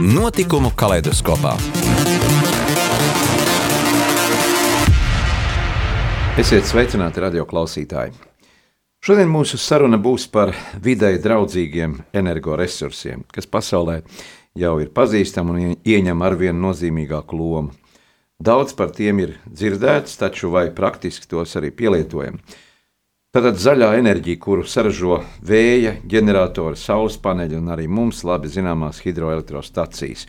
Notikumu kaleidoskopā. Esiet sveicināti, radio klausītāji! Šodien mūsu saruna būs par videi draudzīgiem energoresursiem, kas pasaulē jau ir pazīstami un ieņem arvien nozīmīgāku lomu. Daudz par tiem ir dzirdēts, taču vai praktiski tos arī pielietojam? Tātad zaļā enerģija, kuru saražo vēja, ģeneratori, saules paneļi un arī mums labi zināmās hidroelektrostacijas.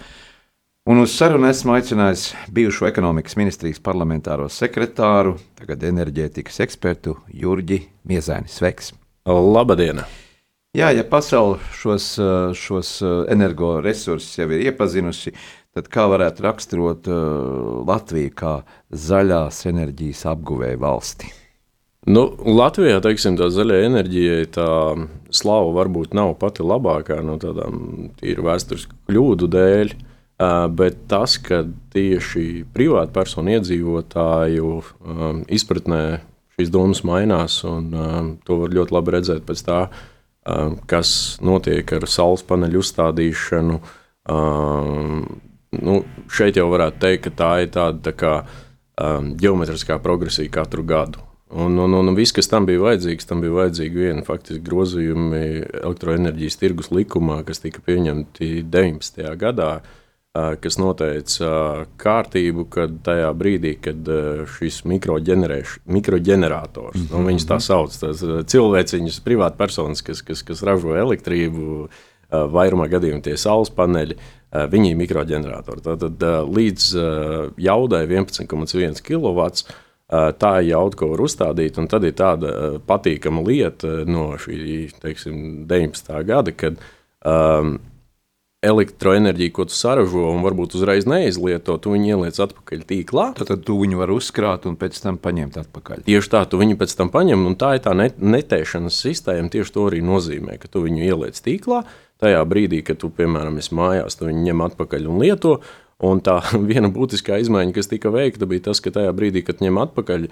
Un uz sarunu esmu aicinājis bijušo ekonomikas ministrijas parlamentāro sekretāru, tagad enerģētikas ekspertu Jurģi Miezēni. Sveiks! Labdien! Jā, ja pasaule šos, šos energoresursus jau ir iepazinusi, tad kā varētu raksturot Latviju kā zaļās enerģijas apguvēju valsti? Nu, Latvijā teiksim, tā zaļā enerģija, tā slava varbūt nav pati labākā no tādām tīri vēsturisku kļūdu dēļ. Bet tas, ka tieši privātu personu iedzīvotāju izpratnē šīs domas mainās, un to var ļoti labi redzēt pēc tā, kas notiek ar saules paneļu uzstādīšanu. Nu, šeit jau varētu teikt, ka tā ir tāda tā kā, geometriskā progresija katru gadu. Un, un, un viss, kas tam bija vajadzīgs, tam bija vajadzīgi viena faktiski grozījumi elektroenerģijas tirgus likumā, kas tika pieņemti 19. gadā, kas noteica kārtību, kad tajā brīdī, kad šis mikroģenerators, mm -hmm. nu, viņas tā sauc, tas cilvēciņas, privātpersonas, kas, kas, kas ražo elektrību, vairumā gadījumā tie saules paneļi, viņi ir mikroģeneratori. Tātad līdz jaudai 11,1 kW Tā ir jauda, ko var uzstādīt, un tad ir tāda patīkama lieta no šī teiksim, 19. gada, kad um, elektroenerģiju, ko tu saražo un varbūt uzreiz neizlieto, tu viņu ieliec atpakaļ tīklā. Tad, tad tu viņu vari uzkrāt un pēc tam paņemt atpakaļ. Tieši tā, tu viņu pēc tam paņem, un tā ir tā netēšanas sistēma. Tieši to arī nozīmē, ka tu viņu ieliec tīklā. Tajā brīdī, kad tu, piemēram, esi mājās, tu viņu ņem atpakaļ un lieto. Un tā viena būtiskā izmaiņa, kas tika veikta, bija tas, ka tajā brīdī, kad ņem atpakaļ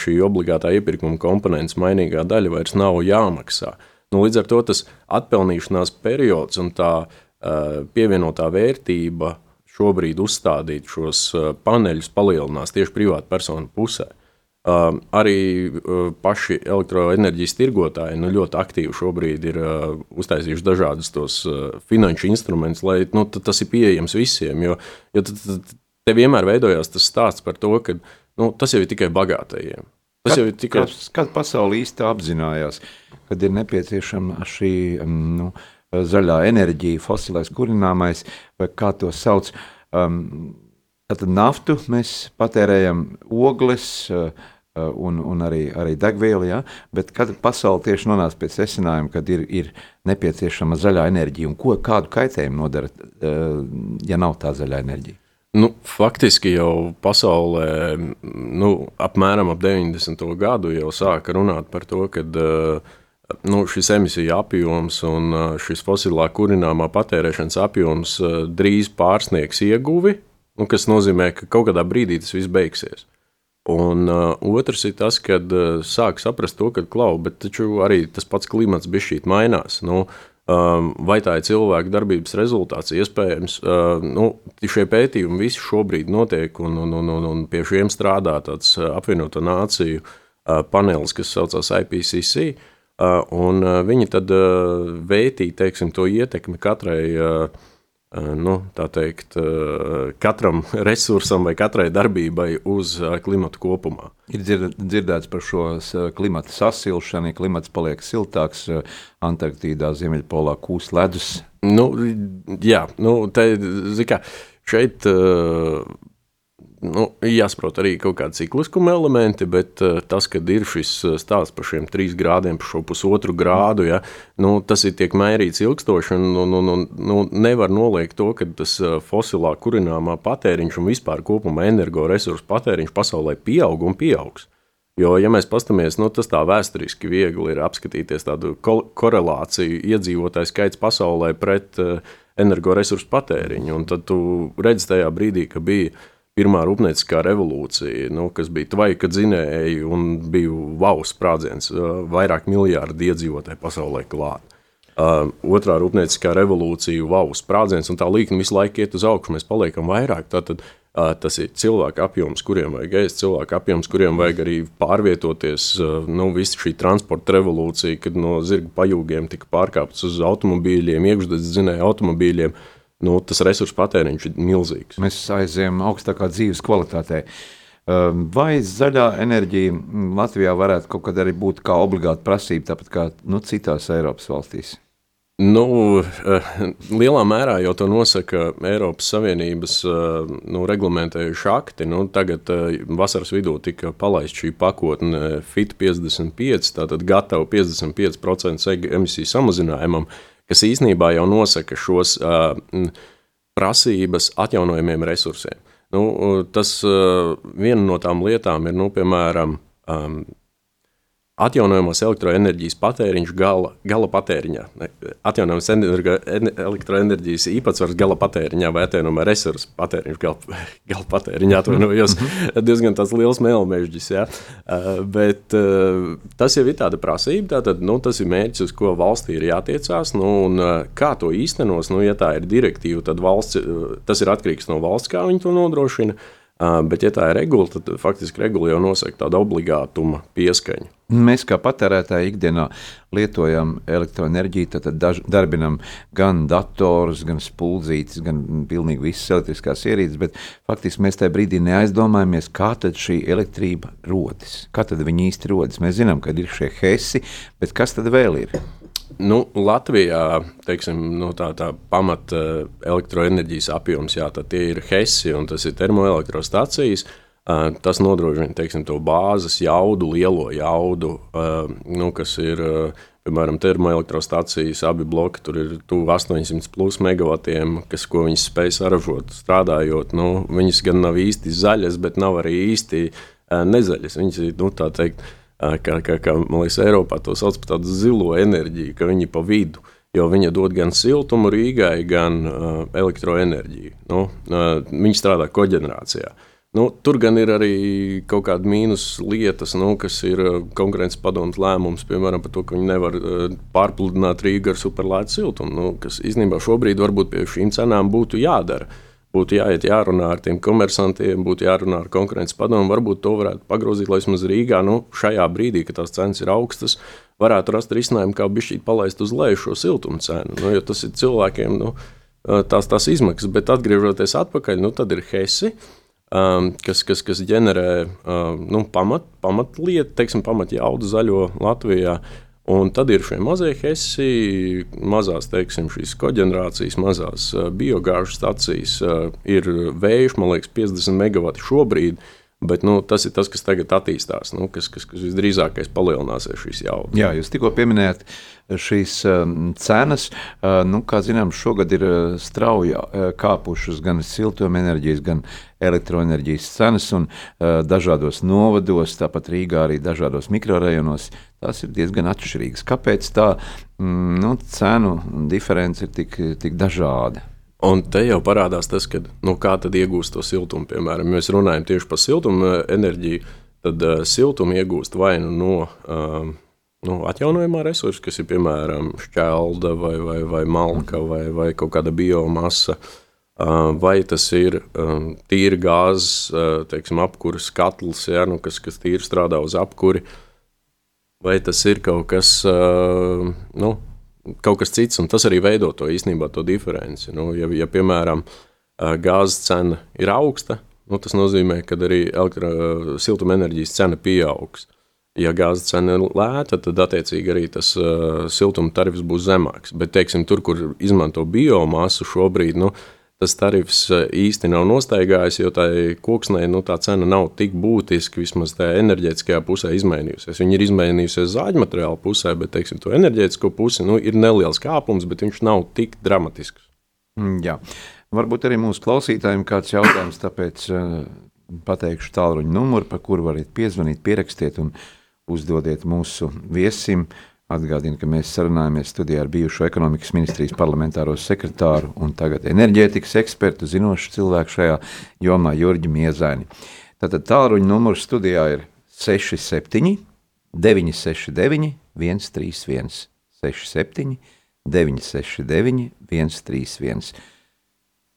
šī obligātā iepirkuma komponents, mainīgā daļa vairs nav jāmaksā. Nu, līdz ar to tas atpelnīšanās periods un tā pievienotā vērtība šobrīd uzstādīt šos paneļus palielinās tieši privātu personu pusē. Uh, arī uh, paši elektroenerģijas tirgotāji nu, ļoti aktīvi šobrīd ir uh, uztaisījuši dažādus tos uh, finanšu instrumentus, lai nu, tas ir pieejams visiem. Jo, jo te vienmēr veidojās tas stāsts par to, ka nu, tas jau ir tikai bagātajiem. Tas kad, jau ir tikai. Kad, kad pasaule īsti apzinājās, kad ir nepieciešama šī nu, zaļā enerģija, fosilais kurināmais, vai kā to sauc. Um, Tad naftu mēs patērējam ogles, Uh, un, un arī, arī degvielu. Ja? Bet kad pasaule tieši nonāca pie secinājuma, ka ir, ir nepieciešama zaļā enerģija un ko, kādu kaitējumu nodara, uh, ja nav tā zaļā enerģija? Nu, faktiski jau pasaulē nu, apmēram ap 90. gadu jau sāka runāt par to, ka uh, nu, šis emisiju apjoms un šis fosilā kurināmā patērēšanas apjoms drīz pārsniegs ieguvi, nu, kas nozīmē, ka kaut kādā brīdī tas viss beigsies. Un uh, otrs ir tas, kad uh, sāk saprast to, ka klau, bet taču arī tas pats klimats bišķīt mainās. Nu, um, vai tā ir cilvēka darbības rezultāts? Iespējams, uh, nu, šie pētījumi visi šobrīd notiek, un, un, un, un, un pie šiem strādā tāds uh, apvienoto nāciju uh, panelis, kas saucās IPCC. Uh, un uh, viņi tad uh, vērtīja teiksim, to ietekmi katrai uh, nu, teikt, katram resursam vai katrai darbībai uz klimatu kopumā. Ir dzirdēts par šo klimata sasilšanu, ja klimats paliek siltāks, Antarktīdā, Ziemeļpolā kūst ledus. Nu, jā, nu, te, kā, šeit nu, jāsaprot arī kaut kādi cikliskuma elementi, bet uh, tas, kad ir šis stāsts par šiem trīs grādiem, par šo pusotru grādu, ja, nu, tas ir tiek mērīts ilgstoši, un, un, un, un nu, nevar noliegt to, ka tas fosilā kurināmā patēriņš un vispār kopumā energoresursu patēriņš pasaulē pieaug un pieaugs. Jo, ja mēs paskatāmies, nu, tas tā vēsturiski viegli ir apskatīties tādu ko korelāciju iedzīvotāju skaits pasaulē pret uh, energoresursu patēriņu. Un tad tu redzi tajā brīdī, ka bija pirmā rūpnieciskā revolūcija, nu, kas bija tvaika dzinēji un bija wow sprādziens, uh, vairāk miljārdi iedzīvotāji pasaulē klāt. Uh, otrā rūpnieciskā revolūcija, wow, sprādziens, un tā līnija visu laiku iet uz augšu, mēs paliekam vairāk. Tātad Tas ir cilvēku apjoms, kuriem vajag ēst, cilvēku apjoms, kuriem vajag arī pārvietoties. Nu, visa šī transporta revolūcija, kad no zirga pajūgiem tika pārkāpts uz automobīļiem, iekšzemes dzinēja automobīļiem, nu, tas resursu patēriņš ir milzīgs. Mēs aizējām augstākā dzīves kvalitātē. Vai zaļā enerģija Latvijā varētu kaut kad arī būt kā obligāta prasība, tāpat kā nu, citās Eiropas valstīs? Nu, eh, lielā mērā jau to nosaka Eiropas Savienības eh, nu, reglamentējuši akti. Nu, tagad eh, vasaras vidū tika palaista šī pakotne FIT 55, tātad gatava 55% emisiju samazinājumam, kas īsnībā jau nosaka šos prasības atjaunojumiem resursiem. Nu, tas viena no tām lietām ir, nu, piemēram, atjaunojamos elektroenerģijas patēriņš gala, gala patēriņā. Atjaunojamos elektroenerģijas īpatsvars gala patēriņā vai atjaunojamo resursu patēriņš gala, gala patēriņā. Atvainojos, mhm. diezgan tāds liels mēlmežģis. Ja? Uh, bet uh, tas jau ir tāda prasība, tātad nu, tas ir mērķis, uz ko valstī ir jātiecās. Nu, un, uh, kā to īstenos, nu, ja tā ir direktīva, tad valsts, tas ir atkarīgs no valsts, kā viņi to nodrošina. Bet, ja tā ir regula, tad faktiski regula jau nosaka tādu obligātuma pieskaņu. Mēs kā patērētāji ikdienā lietojam elektroenerģiju, tad daž, darbinam gan datorus, gan spuldzītes, gan pilnīgi visas elektriskās ierīces, bet faktiski mēs tajā brīdī neaizdomājamies, kā tad šī elektrība rodas. Kā tad viņi īsti rodas? Mēs zinām, ka ir šie hesi, bet kas tad vēl ir? Nu, Latvijā teiksim, nu, tā, tā pamata eh, elektroenerģijas apjoms, jā, tie ir HESI un tas ir termoelektrostacijas. Uh, tas nodrošina teiksim, to bāzes jaudu, lielo jaudu, uh, nu, kas ir uh, piemēram termoelektrostacijas. Abi bloki tur ir tuvu 800 plus megavatiem, kas, viņas spēj saražot strādājot. Nu, viņas gan nav īsti zaļas, bet nav arī īsti nezaļas. Viņas ir nu, tā teikt kā, kā, kā liekas, Eiropā to sauc par tādu zilo enerģiju, ka viņi pa vidu. Jo viņa dod gan siltumu Rīgai, gan uh, elektroenerģiju. Nu, uh, viņi strādā koģenerācijā. Nu, tur gan ir arī kaut kāda mīnus lietas, nu, kas ir konkurences padomus lēmums, piemēram, par to, ka viņi nevar uh, pārpludināt Rīgā ar superlētu siltumu, nu, kas īstenībā šobrīd varbūt pie šīm cenām būtu jādara. Būtu jāiet jārunā ar tiem komersantiem, būtu jārunā ar konkurences padomu. Varbūt to varētu pagrozīt, lai vismaz Rīgā nu, šajā brīdī, kad tās cenas ir augstas, varētu rast risinājumu, kā bišķīt palaist uz leju šo siltumu cenu. Nu, jo tas ir cilvēkiem nu, tās, tās izmaksas, bet atgriežoties atpakaļ, nu, tad ir Hesi. Um, kas, kas, kas ģenerē um, nu, pamat, pamatlietu, teiksim, pamatjaudu zaļo Latvijā. Un tad ir šie mazie hesi, mazās teiksim, koģenerācijas, mazās biogāžu stācijas. Ir vējš, man liekas, 50 megawati šobrīd. Bet nu, tas ir tas, kas tagad attīstās, nu, kas, kas, kas visdrīzākais palielināsies šīs jaudas. Jā, jūs tikko pieminējāt šīs um, cenas. Nu, kā zinām, šogad ir uh, strauji kāpušas gan siltumenerģijas, gan elektroenerģijas cenas, un dažādos novados, tāpat Rīgā arī dažādos mikrorajonos. Tās ir diezgan atšķirīgas. Kāpēc tā mm, nu, cenu diference ir tik, tik dažāda? Un te jau parādās tas, ka, nu, kā iegūst to siltumu. Piemēram, mēs runājam tieši par siltumu enerģiju, tad uh, siltumu iegūst vai nu no uh, nu, atjaunojamā resursa, kas ir piemēram šķelda vai, vai, vai malka vai, vai kaut kāda biomasa. Uh, vai tas ir tīra gāzes, uh, teiksim, apkuras katls, ja, nu, kas, kas tīri strādā uz apkuri, vai tas ir kaut kas, uh, nu, kaut kas cits, un tas arī veido to īstenībā to diferenci. Nu, ja, ja, piemēram, gāzes cena ir augsta, nu, tas nozīmē, ka arī siltumenerģijas cena pieaugs. Ja gāzes cena ir lēta, tad attiecīgi arī tas uh, siltuma tarifs būs zemāks. Bet, teiksim, tur, kur izmanto biomasu šobrīd, nu, tas tarifs īsti nav nostaigājis, jo tā koksnē nu, tā cena nav tik būtiski vismaz tajā enerģētiskajā pusē izmainījusies. Viņa ir izmainījusies zāģu materiālu pusē, bet teiksim, to enerģētisko pusi nu, ir neliels kāpums, bet viņš nav tik dramatisks. Mm, jā. Varbūt arī mūsu klausītājiem kāds jautājums, tāpēc uh, pateikšu tālruņa numuru, pa kuru varat piezvanīt, pierakstiet un uzdodiet mūsu viesim. Atgādinu, ka mēs sarunājamies studijā ar bijušo ekonomikas ministrijas parlamentāro sekretāru un tagad enerģētikas ekspertu, zinošu cilvēku šajā jomā, Jurģi Miezaini. Tātad tālruņa numurs studijā ir 67 969 131 67 969 131.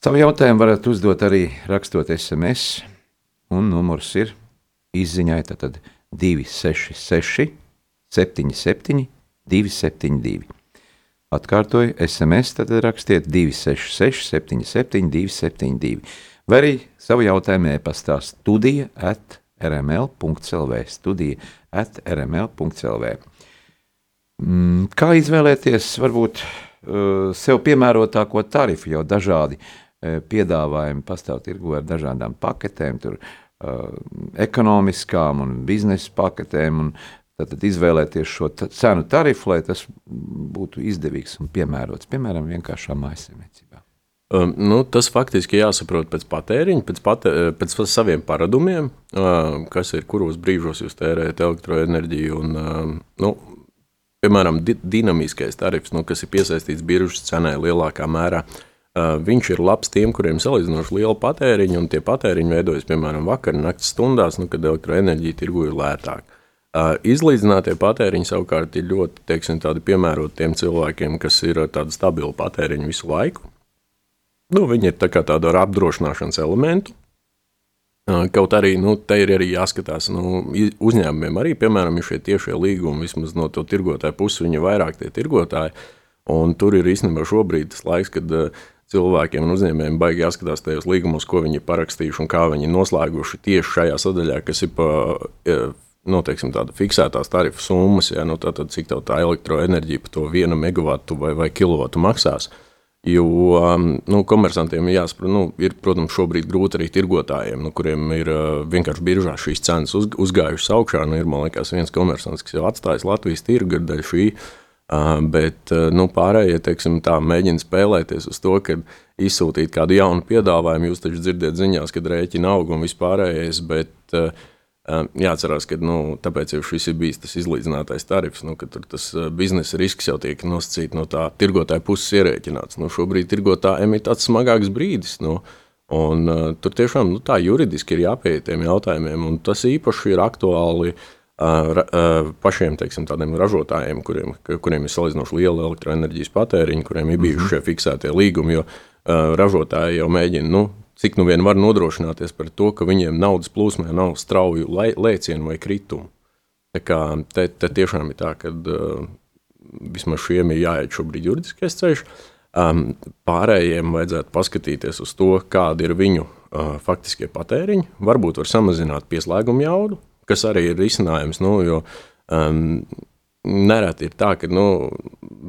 Savu jautājumu varat uzdot arī rakstot SMS, un numurs ir izziņai tātad 266 77 272. Atkārtoju, SMS tad rakstiet 266, 77, 272. Vai arī savu jautājumu e-pastā studija at rml.clv. Studija at rml.clv. Mm, kā izvēlēties varbūt uh, sev piemērotāko tarifu, jo dažādi uh, piedāvājumi pastāv tirgu ar dažādām paketēm, tur uh, ekonomiskām un biznesa paketēm, un Tātad izvēlēties šo cenu tarifu, lai tas būtu izdevīgs un piemērots, piemēram, vienkāršā maisaimniecībā. Um, nu, tas faktiski jāsaprot pēc patēriņa, pēc, patē, pēc saviem paradumiem, uh, kas ir, kuros brīžos jūs tērējat elektroenerģiju. Un, uh, nu, piemēram, di dinamiskais tarifs, nu, kas ir piesaistīts biržas cenai lielākā mērā, uh, viņš ir labs tiem, kuriem salīdzinoši liela patēriņa, un tie patēriņi veidojas piemēram vakar, naktas stundās, nu, kad elektroenerģija tirgu ir lētāka. Izlīdzinātie patēriņi savukārt ir ļoti teiksim, piemēroti tiem cilvēkiem, kas ir tādi stabili patēriņi visu laiku. Nu, viņi ir tā tāda ar apdrošināšanas elementu. Kaut arī nu, te ir arī jāskatās nu, uzņēmumiem, arī piemēram, ir šie tiešie līgumi, vismaz no to tirgotāja puses, viņi ir vairāk tie tirgotāji. Un tur ir īstenībā šobrīd tas laiks, kad cilvēkiem un uzņēmējiem baigi jāskatās tajos līgumos, ko viņi ir parakstījuši un kā viņi ir noslēguši tieši šajā sadaļā, kas ir pa nu, teiksim, tāda fiksētās tarifu summas, ja, nu, tātad, cik tā elektroenerģija par to vienu megawatu vai, vai kilovatu maksās. Jo um, nu, komersantiem jāsaprot, nu, ir, protams, šobrīd grūti arī tirgotājiem, nu, kuriem ir uh, vienkārši biržā šīs cenas uz, uzgājušas augšā. Nu, ir, man liekas, viens komersants, kas jau atstājis Latvijas tirgu dēļ šī. Uh, bet uh, nu, pārējie teiksim, tā, mēģina spēlēties uz to, ka izsūtīt kādu jaunu piedāvājumu. Jūs taču dzirdiet ziņās, kad rēķina aug un vispārējais. Bet, uh, Jāatcerās, ka nu, tāpēc jau šis ir bijis tas izlīdzinātais tarifs, nu, ka tas biznesa risks jau tiek nosacīts no tā tirgotāja puses ierēķināts. Nu, šobrīd tirgotājiem ir tāds smagāks brīdis. Nu, un, uh, tur tiešām nu, tā juridiski ir jāpieiet tiem jautājumiem, un tas īpaši ir aktuāli uh, pašiem teiksim, ražotājiem, kuriem, kuriem ir salīdzinoši liela elektroenerģijas patēriņa, kuriem ir bijuši mhm. šie fiksētie līgumi. Jo, ražotāji jau mēģina nu, cik nu vien var nodrošināties par to, ka viņiem naudas plūsmē nav strauju lēcienu vai kritumu. Tā kā te, te tiešām ir tā, ka uh, vismaz šiem ir jāiet šobrīd juridiskais ceļš. Um, pārējiem vajadzētu paskatīties uz to, kādi ir viņu uh, faktiskie patēriņi. Varbūt var samazināt pieslēgumu jaudu, kas arī ir risinājums. Nu, jo, um, Nereti ir tā, ka nu,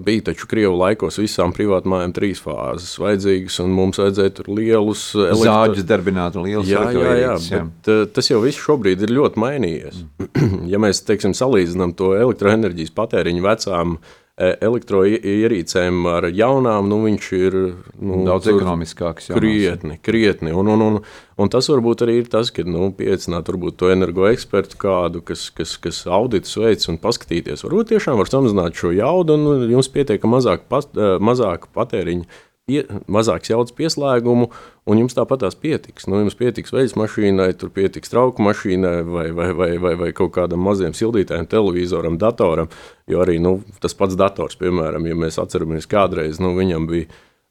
bija taču Krievijas laikos visām privātmājām trīs fāzes vajadzīgas, un mums vajadzēja tur lielus elektro... zāģus darbināt lielus jā, jā, jā, jā. Bet, uh, tas jau viss šobrīd ir ļoti mainījies. Mm. ja mēs, teiksim, salīdzinām to elektroenerģijas patēriņu vecām uh, elektroierīcēm ar jaunām, nu, viņš ir nu, daudz ekonomiskāks. Krietni, krietni. Un, un, un, un tas varbūt arī ir tas, ka nu, pieaicināt to energoekspertu kādu, kas, kas, kas auditus veids un paskatīties. Varbūt tiešām var samazināt šo jaudu un jums pietiek mazāk, pas, e, mazāk patēriņu pie, mazāks jaudas pieslēgumu, un jums tāpat tās pietiks. Nu, jums pietiks veļas mašīnai, tur pietiks trauku mašīnai vai, vai, vai, vai, vai kaut kādam mazam sildītājam, televizoram, datoram. Jo arī nu, tas pats dators, piemēram, ja mēs atceramies kādreiz, nu, viņam bija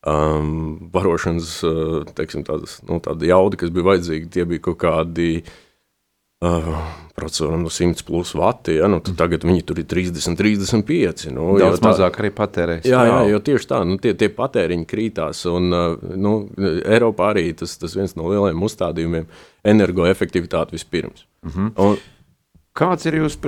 um, barošanas uh, teiksim, tādas, nu, tāda jauda, kas bija vajadzīga, tie bija kaut kādi uh, procesoram no 100 plus vati, ja, nu, tagad viņi tur ir 30, 35. Nu, Daudz tā, mazāk arī patērēs. Jā, jā, jo tieši tā, nu, tie, tie patēriņi krītās, un nu, Eiropā arī tas, tas viens no lielajiem uzstādījumiem - energoefektivitāte vispirms. Mm -hmm. un, Kāds ir jūsu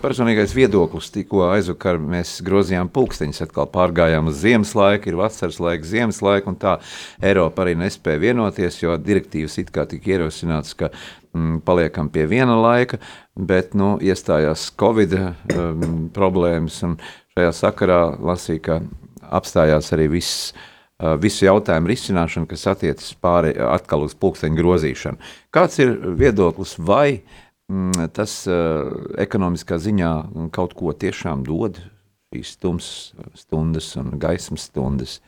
personīgais viedoklis? Tikko aizvakar mēs grozījām pulksteņus, atkal pārgājām uz ziemas laiku, ir vasaras laika, ziemas laika, un tā Eiropa arī nespēja vienoties, jo direktīvas it kā tika ierosināts, ka paliekam pie viena laika, bet nu, iestājās Covid um, problēmas, un šajā sakarā lasīja, ka apstājās arī viss visu jautājumu risināšanu, kas attiecas pāri atkal uz pulksteņu grozīšanu. Kāds ir viedoklis, vai mm, tas uh, ekonomiskā ziņā kaut ko tiešām dod šīs tumsas stundas un gaismas stundas?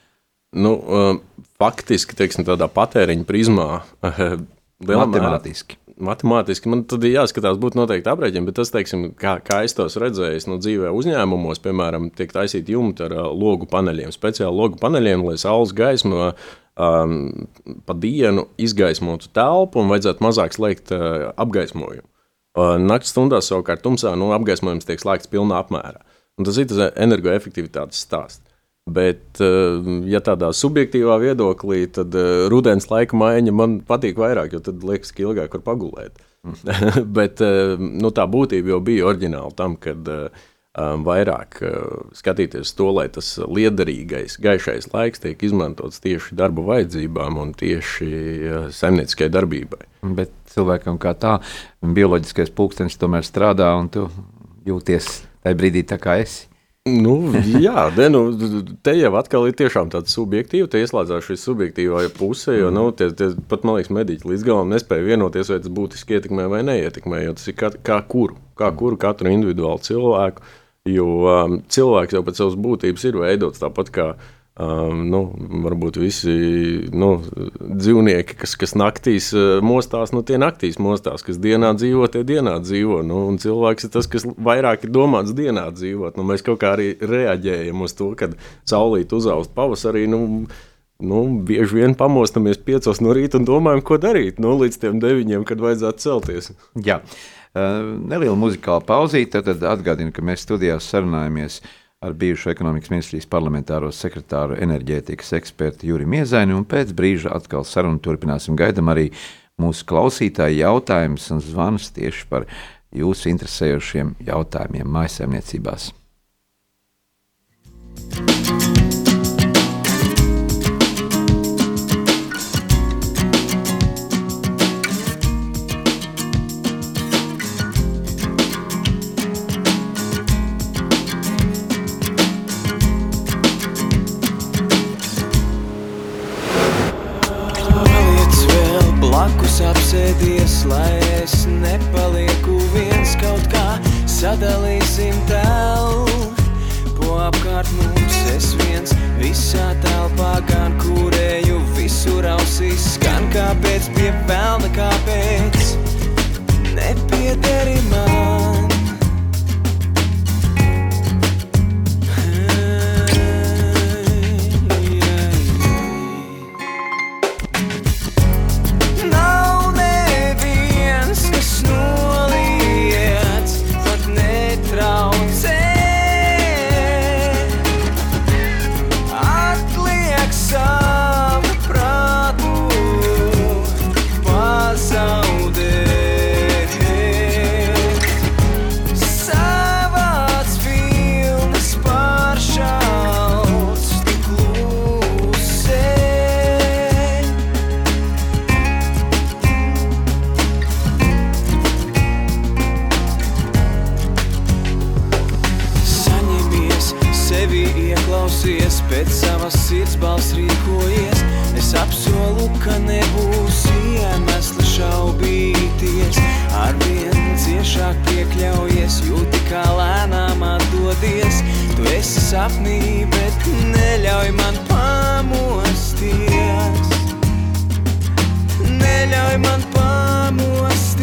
Nu, uh, faktiski, teiksim, tādā patēriņa prizmā, uh, matemātiski matemātiski man tad jāskatās, būtu noteikti aprēķini, bet tas, teiksim, kā, kā es tos redzēju, nu, dzīvē uzņēmumos, piemēram, tiek taisīti jumti ar uh, logu paneļiem, speciāli logu paneļiem, lai saules gaisma um, pa dienu izgaismotu telpu un vajadzētu mazāk slēgt uh, apgaismojumu. Uh, Nakts stundās savukārt tumsā nu, apgaismojums tiek slēgts pilnā apmērā. Un tas ir tas energoefektivitātes stāsts. Bet, eh, ja tādā subjektīvā viedoklī, tad eh, rudens laika maiņa man patīk vairāk, jo tad liekas, ka ilgāk var pagulēt. Mm. Bet eh, nu, tā būtība jau bija oriģināla tam, kad vairāk skatīties to, lai tas liederīgais, gaišais laiks tiek izmantots tieši darba vajadzībām un tieši saimnieciskai darbībai. Bet cilvēkam kā tā, bioloģiskais pulkstenis tomēr strādā un tu jūties tajā brīdī tā kā esi. Nu, jā, ne, nu, te jau atkal ir tiešām tāds subjektīvs, te ieslēdzās šī subjektīvā puse, jo, nu, tie, tie pat, man liekas, mediķi līdz galam nespēja vienoties, vai tas būtiski ietekmē vai neietekmē, jo tas ir kā, kā kuru, kā kuru katru individuālu cilvēku, jo um, cilvēks jau pēc savas būtības ir veidots tāpat kā uh, Um, nu, varbūt visi nu, dzīvnieki, kas, kas naktīs mostās, nu, tie naktīs mostās, kas dienā dzīvo, tie dienā dzīvo. Nu, cilvēks ir tas, kas vairāk ir domāts dienā dzīvot. Nu, mēs kaut kā arī reaģējam uz to, kad saulīt uzaust pavasarī. Nu, nu, bieži vien pamostamies piecos no rīta un domājam, ko darīt nu, līdz tiem deviņiem, kad vajadzētu celties. Jā. Uh, neliela muzikāla pauzīte, tad atgādinu, ka mēs studijās sarunājamies uh, ar bijušo ekonomikas ministrijas parlamentāro sekretāru enerģētikas ekspertu Juri Miezaini, un pēc brīža atkal sarunu turpināsim. Gaidam arī mūsu klausītāju jautājumus un zvanus tieši par jūsu interesējošiem jautājumiem mājsaimniecībās. apsēdies, sadalīsim telpu. Apkārt mums es viens visā telpā gan kurēju visur ausīs skan kāpēc pie pelna kāpēc? Nepiederi man sapnī, bet neļauj man pamosties. Neļauj man pamosties.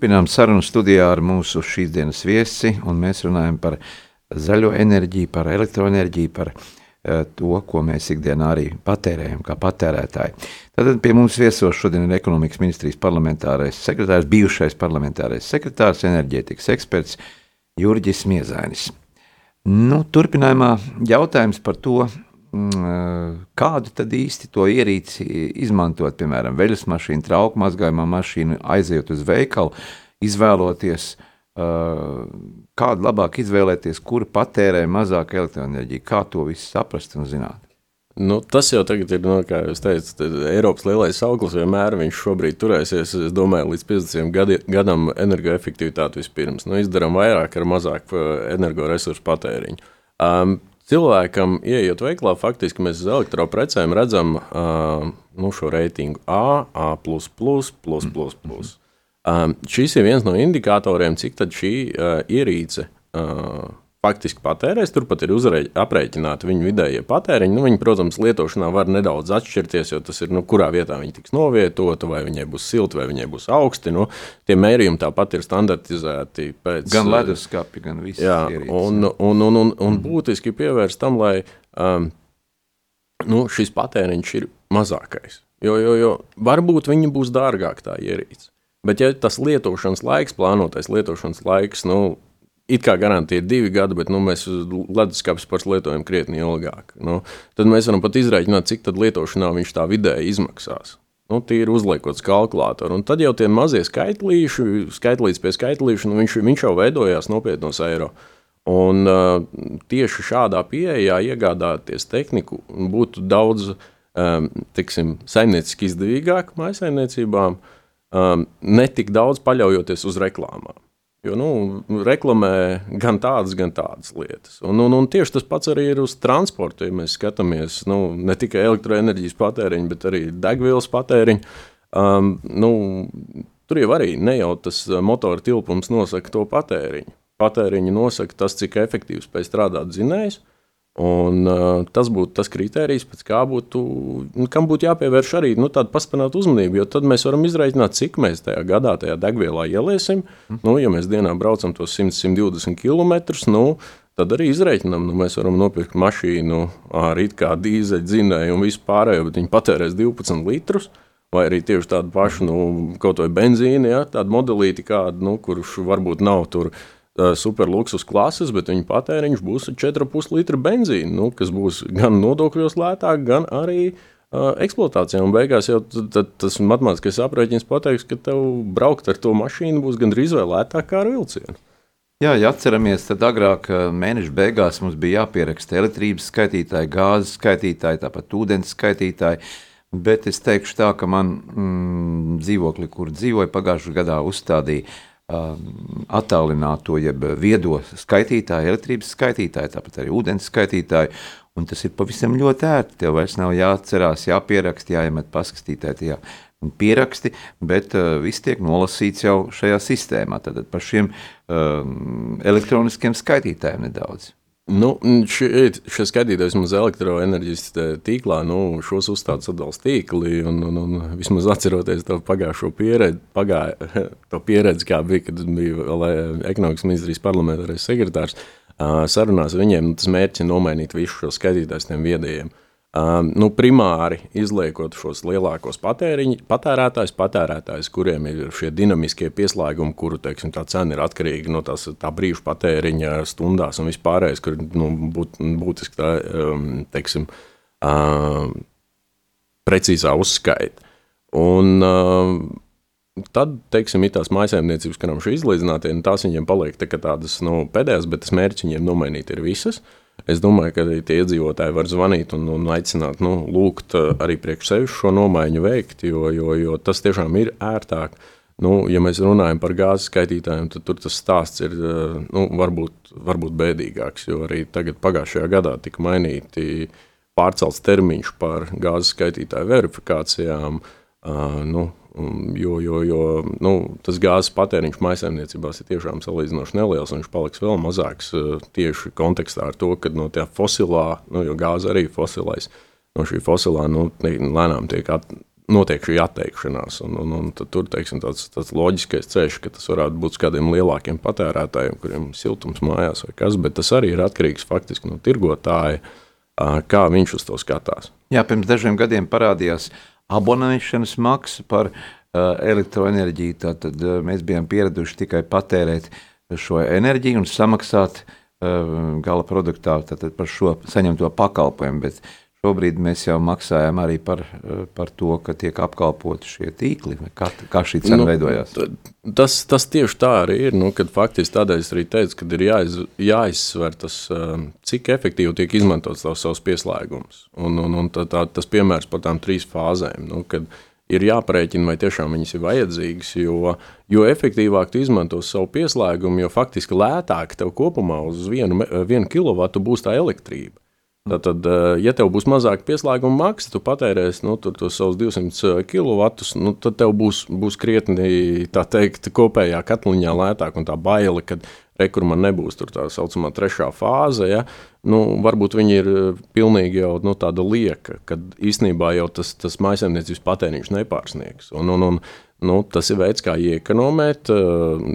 Turpinām sarunu studijā ar mūsu šīs dienas viesi, un mēs runājam par zaļo enerģiju, par elektroenerģiju, par uh, to, ko mēs ikdienā arī patērējam, kā patērētāji. Tad pie mums viesos šodien ir ekonomikas ministrijas parlamentārais sekretārs, bijušais parlamentārais sekretārs, enerģētikas eksperts Jurģis Miezainis. Nu, turpinājumā jautājums par to, kādu tad īsti to ierīci izmantot, piemēram, veļas mašīnu, trauku mazgājumā mašīnu, aizejot uz veikalu, izvēloties, kādu labāk izvēlēties, kura patērē mazāk elektroenerģiju, kā to visu saprast un zināt. Nu, tas jau tagad ir, nu, kā jūs teicat, Eiropas lielais auglis vienmēr viņš šobrīd turēsies, es domāju, līdz 50 gadi, gadam energoefektivitāti vispirms. Nu, izdarām vairāk ar mazāk energoresursu patēriņu. Um, cilvēkam, ieejot veiklā, faktiski mēs uz elektroprecēm redzam uh, nu, šo reitingu A, A. Um, šis ir viens no indikatoriem, cik šī uh, ierīce uh, faktiski patērēs. Turpat ir aprēķināti viņu vidējie patēriņi. Nu, viņi, protams, lietošanā var nedaudz atšķirties, jo tas ir, nu, kurā vietā viņi tiks novietota, vai viņai būs silti, vai viņai būs augsti. Nu, tie mērījumi tāpat ir standartizēti pēc. Gan leduskapi, gan visas ierīces. Un, un, un, un, un būtiski pievērst tam, lai um, nu, šis patēriņš ir mazākais. Jo, jo, jo varbūt viņi būs dārgāk tā ierīce. Bet, ja tas lietošanas laiks, plānotais lietošanas laiks, nu, it kā garantija ir divi gadi, bet nu, mēs leduskapis pats lietojam krietni ilgāk. Nu, tad mēs varam pat izrēķināt, cik lietošanā viņš tā vidēji izmaksās. Nu, Tīri uzliekot kalkulātoru. Un tad jau tie mazie skaitlīši, skaitlīts pie skaitlīša, nu, viņš, viņš jau veidojās nopietnos eiro. Un, uh, tieši šādā pieejā iegādāties tehniku būtu daudz um, tiksim, saimnieciski izdevīgāk maisaimniecībām, um, ne tik daudz paļaujoties uz reklāmām. Jo nu, reklamē gan tādas, gan tādas lietas. Un, un, un tieši tas pats arī ir uz transportu. Ja mēs skatāmies nu, ne tikai elektroenerģijas patēriņu, bet arī degvielas patēriņu. Um, nu, tur jau arī ne jau tas motora tilpums nosaka to patēriņu. Patēriņu nosaka tas, cik efektīvi spēj strādāt dzinējs. Un, uh, tas būtu tas kriterijs, pēc kā būtu, nu, kam būtu jāpievērš arī nu, tāda pastiprināta uzmanība. Jo tad mēs varam izreikināt, cik mēs tajā gadā, tajā degvielā ieliesim. Mm. Nu, ja mēs dienā braucam tos 100-120 km, nu, tad arī izreikinām, nu, mēs varam nopirkt mašīnu ar it kā dīzeļdzinēju un visu pārējo, bet viņi patērēs 12 litrus. Vai arī tieši tādu pašu, nu, kaut vai benzīnu, ja, tādu modelīti, kādu, nu, kurš varbūt nav tur superluksus klases, bet viņa patēriņš būs 4,5 litra benzīna, nu, kas būs gan nodokļos lētāk, gan arī uh, eksploatācijā. Un beigās jau tas matemātiskais aprēķins pateiks, ka tev braukt ar to mašīnu būs gandrīz vēl lētāk kā ar vilcienu. Jā, ja atceramies, tad agrāk mēneša beigās mums bija jāpieraksta elektrības skaitītāji, gāzes skaitītāji, tāpat ūdens skaitītāji. Bet es teikšu tā, ka man mm, dzīvokli, kur dzīvoju pagājušajā gadā, uzstādīja Um, attālināto, jeb viedo skaitītāju, elektrības skaitītāju, tāpat arī ūdens skaitītāju. Un tas ir pavisam ļoti ērti. Tev vairs nav jāatcerās, jāpierakst, jāiemet paskatītāji tajā pieraksti, bet uh, viss tiek nolasīts jau šajā sistēmā. Tad par šiem um, elektroniskiem skaitītājiem nedaudz. Nu, šie, šie skatītājs mums elektroenerģijas tīklā, nu, šos uzstādes atbalsta tīkli, un, un, un vismaz atceroties to pagājušo pieredzi, pagāja, to pieredzi, kā bija, kad bija eh, ekonomikas ministrijas parlamentārais sekretārs, sarunās viņiem, nu, tas mērķis ir nomainīt visu šo skatītājs tiem viedajiem. Um, nu, primāri izliekot šos lielākos patērētājus, patērētājus, kuriem ir šie dinamiskie pieslēgumi, kuru teiksim, tā cena ir atkarīga no tās, tā brīža patēriņa stundās un vispārējais, kur nu, būt, būtiski tā, um, teiksim, um, precīzā uzskaita. Un, um, Tad, teiksim, ir tās maisaimniecības, kurām šī izlīdzinātie, nu, tās viņiem paliek tā tādas nu, pēdējās, bet tas mērķis viņiem nomainīt ir visas. Uh, Es domāju, ka tie iedzīvotāji var zvanīt un, un aicināt, nu, lūgt eh, arī priekš sevis šo nomaiņu veikt, jo, jo, jo tas tiešām ir ērtāk. Nu, ja mēs runājam par gāzes skaitītājiem, tad tur tas stāsts ir eh, nu, varbūt, varbūt bēdīgāks. Jo arī tagad, pagājušajā gadā, tika mainīti pārcelts termiņš par gāzes skaitītāju verifikācijām. Uh, nu, Jo, jo, jo nu, tas gāzes patēriņš maisaimniecībās ir tiešām salīdzinoši neliels, un viņš paliks vēl mazāks eh, tieši kontekstā ar to, ka no tā fosilā, nu, jo gāze arī ir fosilais, no šī fosilā nu, lēnām tiek at, notiek šī atteikšanās. Un, un, un tur teiksim, tāds, tāds loģiskais ceļš, ka tas varētu būt kādiem lielākiem patērētājiem, kuriem ir siltums mājās vai kas, bet tas arī ir atkarīgs faktiski no tirgotāja, kā viņš uz to skatās. Jā, pirms dažiem gadiem parādījās abonēšanas maksa par uh, elektroenerģiju. Tad uh, mēs bijām pieraduši tikai patērēt šo enerģiju un samaksāt uh, gala produktā par šo saņemto pakalpojumu. Bet Šobrīd mēs jau maksājam arī par, eh, par to, ka tiek apkalpoti šie tīkli. Kā, kā šī cena nu, veidojās? Tas, tas tieši tā arī ir. Nu, faktiski tādēļ es arī teicu, ka ir jāiz, jāizsver tas, eh, cik efektīvi tiek izmantots tavs savs pieslēgums. Un, un, un tā, tā, tas piemērs par tām trīs fāzēm. Nu, ir jāprēķina, vai tiešām viņas ir vajadzīgas. Jo, jo efektīvāk tu izmanto savu pieslēgumu, jo faktiski lētāk tev kopumā uz vienu, vienu kilovatu būs tā elektrība. Tātad, eh, ja tev būs mazāk pieslēguma maksa, tu patērēsi nu, tos savus 200 kW, nu, tad tev būs, būs krietni teikt, kopējā katliņā lētāk un tā baila, ka rekur man nebūs tā saucamā trešā fāze. Ja? Nu, varbūt viņi ir eh, pilnīgi jau nu, tāda lieka, kad īstenībā jau tas, tas maisaimniecības patēriņš nepārsniegs. Un, un, un, Nu, tas ir veids, kā iekonomēt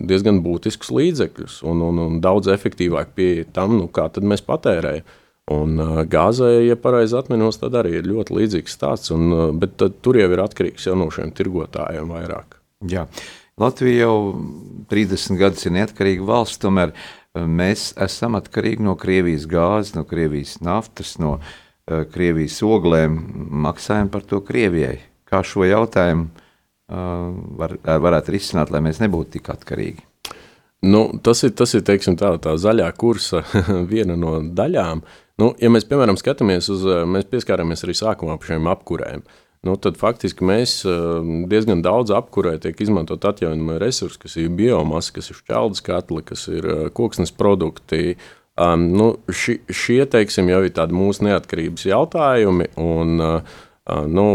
diezgan būtiskus līdzekļus un, un, un daudz efektīvāk pieeja tam, nu, kā mēs patērējam. Un gāzē, ja pareizi atminos, tad arī ir ļoti līdzīgs stāsts. Un, bet tur jau ir atkarīgs jau no šiem tirgotājiem vairāk. Jā. Latvija jau 30 gadus ir neatkarīga valsts, tomēr mēs esam atkarīgi no Krievijas gāzes, no Krievijas naftas, no uh, Krievijas oglēm. Maksājam par to Krievijai. Kā šo jautājumu uh, var, varētu risināt, lai mēs nebūtu tik atkarīgi? Nu, tas ir, tas ir teiksim, tā, tā zaļā kursa viena no daļām. Uh, Nu, ja mēs, piemēram, skatāmies uz, eh, mēs pieskārāmies arī sākumā par šiem apkurēm, nu, tad faktiski mēs eh, diezgan daudz apkurē tiek izmantot atjaunojamie resursi, kas ir biomasa, kas ir šķeldas katli, kas ir eh, koksnes produkti. Um, nu, ši, šie, teiksim, jau ir tādi mūsu neatkarības jautājumi, un uh, nu,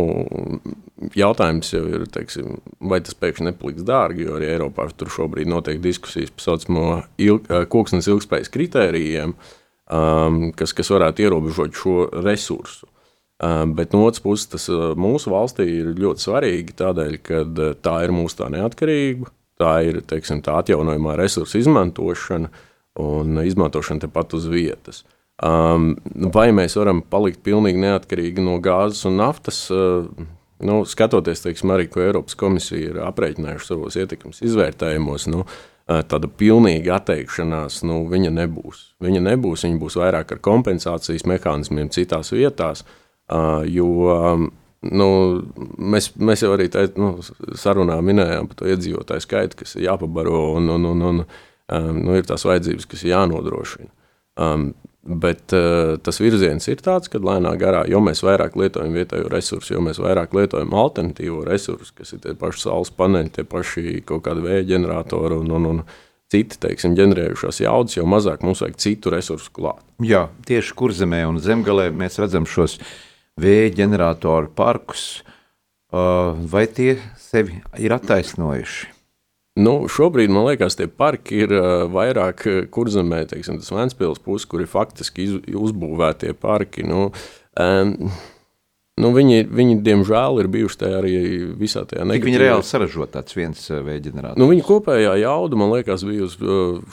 jautājums jau ir, teiksim, vai tas pēkšņi nepaliks dārgi, jo arī Eiropā tur šobrīd notiek diskusijas par saucamo ilg, koksnes ilgspējas kritērijiem. Uh, kas, kas varētu ierobežot šo resursu. Um, bet no otras puses, tas uh, mūsu valstī ir ļoti svarīgi tādēļ, ka uh, tā ir mūsu tā neatkarība, tā ir teiksim, tā atjaunojamā resursa izmantošana un izmantošana tepat uz vietas. Um, vai mēs varam palikt pilnīgi neatkarīgi no gāzes un naftas? Uh, nu, skatoties, teiksim, arī, ko Eiropas komisija ir aprēķinājuši savos ietekmes izvērtējumos, nu, uh, tāda pilnīga atteikšanās, nu, viņa nebūs. Viņa nebūs, viņa būs vairāk ar kompensācijas mehānismiem citās vietās, jo nu, mēs, mēs jau arī tā, nu, sarunā minējām par to iedzīvotāju skaitu, kas ir jāpabaro un, un, un, un nu, ir tās vajadzības, kas ir jānodrošina. Bet uh, tas virziens ir tāds, ka lēnā garā, jo mēs vairāk lietojam vietējo resursu, jo mēs vairāk lietojam alternatīvo resursu, kas ir tie paši saules paneļi, tie paši kaut kādi vēja ģeneratori un, un, un citi, teiksim, ģenerējušās jaudas, jo mazāk mums vajag citu resursu klāt. Jā, tieši kurzemē un zemgalē mēs redzam šos vēja ģeneratoru parkus. Uh, vai tie sevi ir attaisnojuši? Nu, šobrīd man liekas, tie parki ir uh, vairāk kurzemē, teiksim, tas Vēncpils puses, kur ir faktiski iz, uzbūvētie parki. Nu, um, nu, viņi, viņi, diemžēl, ir bijuši tajā arī visā tajā negatīvā. Viņi reāli saražo tāds viens vēja ģenerators. Nu, viņa kopējā jauda, man liekas, bija uz,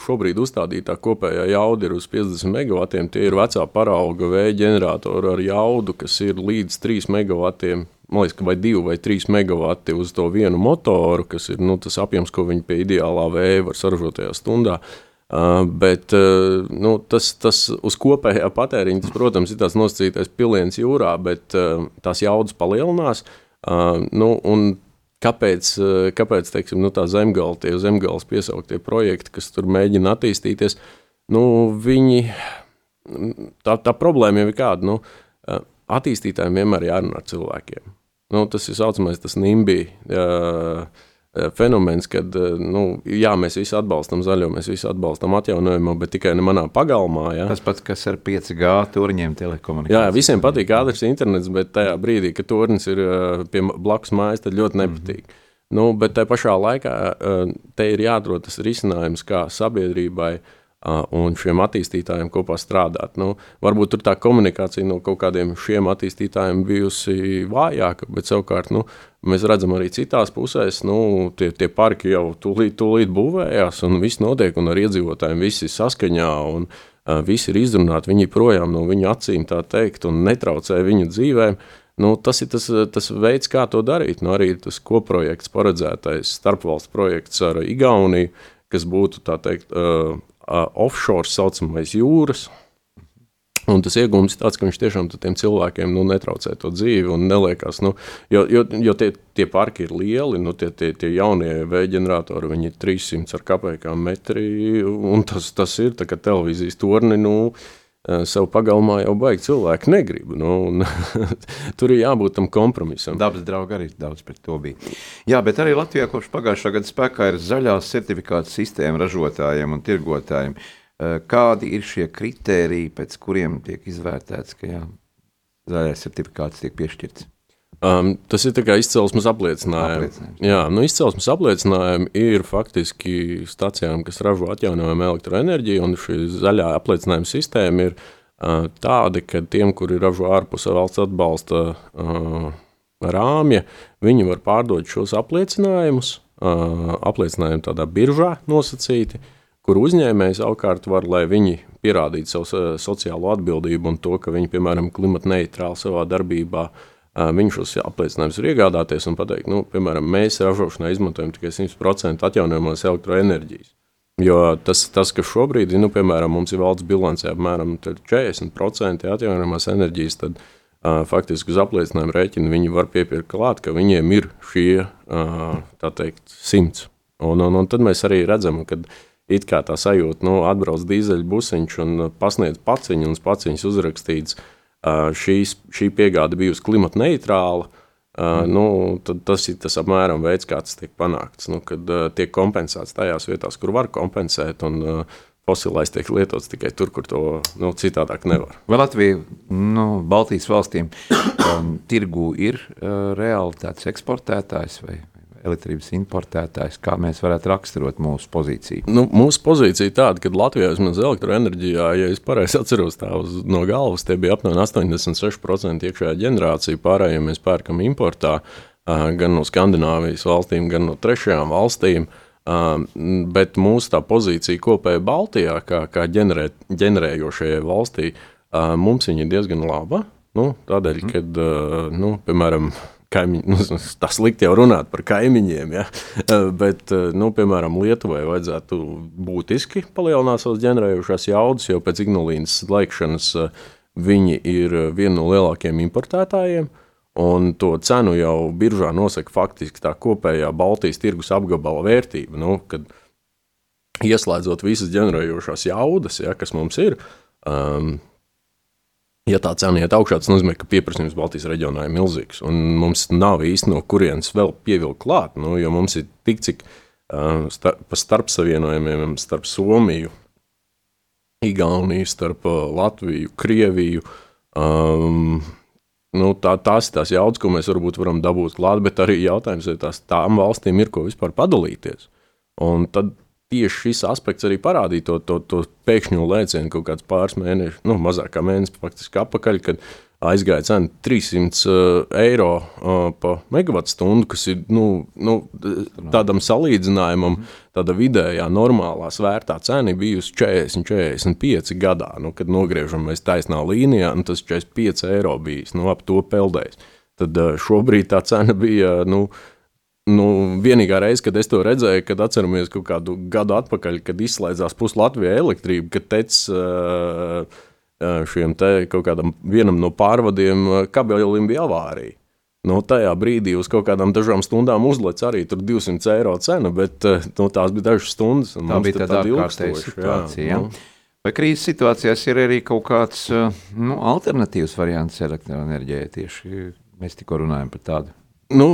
šobrīd uzstādītā kopējā jauda ir uz 50 megavatiem. Tie ir vecā parauga vēja ģeneratori ar jaudu, kas ir līdz 3 megavatiem man liekas, vai 2 vai 3 megawati uz to vienu motoru, kas ir nu, tas apjoms, ko viņi pie ideālā vēja var saražot tajā stundā. Uh, bet uh, nu, tas, tas uz kopējā patēriņa, tas, protams, ir tāds nosacītais piliens jūrā, bet uh, tās jaudas palielinās. Uh, nu, kāpēc kāpēc teiksim, nu, tā zemgala, tie zemgāles piesauktie projekti, kas tur mēģina attīstīties, nu, viņi, tā, tā problēma jau ir kāda. Nu, attīstītājiem vienmēr jārunā ar cilvēkiem. Nu, tas ir saucamais tas NIMBY fenomens, kad nu, jā, mēs visi atbalstam zaļo, mēs visi atbalstam atjaunojumu, bet tikai ne manā pagalmā. Jā. Tas pats, kas ar 5G turņiem telekomunikācijām. Jā, visiem patīk ātrs internets, bet tajā brīdī, kad turnis ir pie blakus mājas, tad ļoti nepatīk. Mm -hmm. Nu, bet tajā pašā laikā te ir jāatrod tas risinājums, kā sabiedrībai un šiem attīstītājiem kopā strādāt. Nu, varbūt tur tā komunikācija no kaut kādiem šiem attīstītājiem bijusi vājāka, bet savukārt nu, mēs redzam arī citās pusēs, nu, tie, tie parki jau tūlīt, tūlīt būvējās, un viss notiek, un ar iedzīvotājiem viss ir saskaņā, un uh, viss ir izrunāti, viņi projām no viņu acīm tā teikt, un netraucē viņu dzīvēm. Nu, tas ir tas, tas veids, kā to darīt. Nu, arī tas koprojekts, paredzētais starpvalstu projekts ar Igauniju, kas būtu teikt, uh, uh, offshore saucamais jūras. Un tas iegūms ir tāds, ka viņš tiešām tiem cilvēkiem nu, netraucē to dzīvi un neliekas, nu, jo, jo, jo tie, tie parki ir lieli, nu, tie, tie, tie jaunie vēja ģeneratori, viņi ir 300 ar kapekām metri, un tas, tas ir tā kā televīzijas torni, nu, sev pagalmā jau baigi cilvēki negrib. Nu, tur ir jābūt tam kompromisam. Dabas draugi arī daudz pret to bija. Jā, bet arī Latvijā kopš pagājušā gada spēkā ir zaļās certifikāta sistēma ražotājiem un tirgotājiem. Kādi ir šie kritēriji, pēc kuriem tiek izvērtēts, ka jā, zaļais certifikāts tiek piešķirts? Um, tas ir izcelsmes apliecinājums. Jā, nu, izcelsmes apliecinājumi ir faktiski stācijām, kas ražo atjaunojumu elektroenerģiju, un šī zaļā apliecinājuma sistēma ir uh, tāda, ka tiem, kuri ražo ārpus valsts atbalsta uh, rāmja, viņi var pārdot šos apliecinājumus, uh, apliecinājumi tādā biržā nosacīti, kur uzņēmējs savukārt var, lai viņi pierādītu savu sociālo atbildību un to, ka viņi, piemēram, klimata neitrāli savā darbībā uh, Viņš šos apliecinājumus var iegādāties un pateikt, nu, piemēram, mēs ražošanā izmantojam tikai 100% atjaunojamās elektroenerģijas. Jo tas, tas kas šobrīd ir, nu, piemēram, mums ir valsts bilancē apmēram 40% atjaunojamās enerģijas, tad uh, faktiski uz apliecinājumu rēķinu viņi var piepirkt klāt, ka viņiem ir šie, uh, tā teikt, simts. Un, un, un tad mēs arī redzam, ka it kā tā sajūta, nu, atbrauc dīzeļu busiņš un pasniedz paciņu, un paciņas uzrakstīts, uh, šīs, šī piegāde bijusi klimata neitrāla, mm. nu, tas ir tas apmēram veids, kā tas tiek panākts. Nu, kad tiek kompensēts tajās vietās, kur var kompensēt. Un, Fosilais tiek lietots tikai tur, kur to nu, citādāk nevar. Vai Latvija, nu, Baltijas valstīm, um, tirgu ir uh, reāli tāds eksportētājs vai, elektrības importētājs, kā mēs varētu raksturot mūsu pozīciju? Nu, mūsu pozīcija tāda, ka Latvijā vismaz elektroenerģijā, ja es pareizi atceros tā uz, no galvas, tie bija apmēram 86% iekšējā ģenerācija, pārējie mēs pērkam importā gan no Skandināvijas valstīm, gan no trešajām valstīm. Bet mūsu tā pozīcija kopēji Baltijā, kā, kā ģenerē, ģenerējošajai valstī, mums viņa ir diezgan laba. Nu, tādēļ, mm. kad, nu, piemēram, kaimiņi, nu, tas slikti jau runāt par kaimiņiem, ja? Eh, bet, eh, nu, piemēram, Lietuvai vajadzētu būtiski palielināt savas ģenerējušās jaudas, jo pēc Ignalīnas laikšanas eh, viņi ir viena no lielākajiem importētājiem. Un to cenu jau biržā nosaka faktiski tā kopējā Baltijas tirgus apgabala vērtība. Nu, kad ieslēdzot visas ģenerējošās jaudas, ja, kas mums ir, um, Ja tā cena iet augšā, tas nozīmē, ka pieprasījums Baltijas reģionā ir milzīgs. Mums nav īsti no kurienes vēl pievilkt klāt, nu, jo mums ir tik cik uh, starp, pa starp savienojumiem starp Somiju, Igauniju, starp uh, Latviju, Krieviju. Um, nu, tā, tās ir tās jaudas, ko mēs varbūt varam dabūt klāt, bet arī jautājums, vai tās tām valstīm ir ko vispār padalīties. Un tad tieši šis aspekts arī parādīja to, to, to pēkšņo lēcienu kaut kāds pāris mēnešus, nu, mazāk kā mēnesis faktiski apakaļ, kad aizgāja cena 300 uh, eiro uh, par megawatu stundu, kas ir nu, nu, tādam salīdzinājumam, tāda vidējā normālā svērtā cena bijusi 40, 45 gadā. Nu, kad nogriežam mēs taisnā līnijā, nu, tas 45 eiro bijis, nu, ap to peldējis. Tad uh, šobrīd tā cena bija, nu, Nu, vienīgā reize, kad es to redzēju, kad atceramies kaut kādu gadu atpakaļ, kad izslēdzās puslatvija elektrība, kad tec šiem te kaut kādam vienam no pārvadiem kabelim bija avārija. Nu, tajā brīdī uz kaut kādām dažām stundām uzlec arī 200 eiro cena, bet nu, tās bija dažas stundas. Tā bija tāda ārkārtēja situācija. Jā. Jā. Vai krīzes situācijās ir arī kaut kāds nu, alternatīvs variants elektroenerģijai? Tieši mēs tikko runājam par tādu. Nu,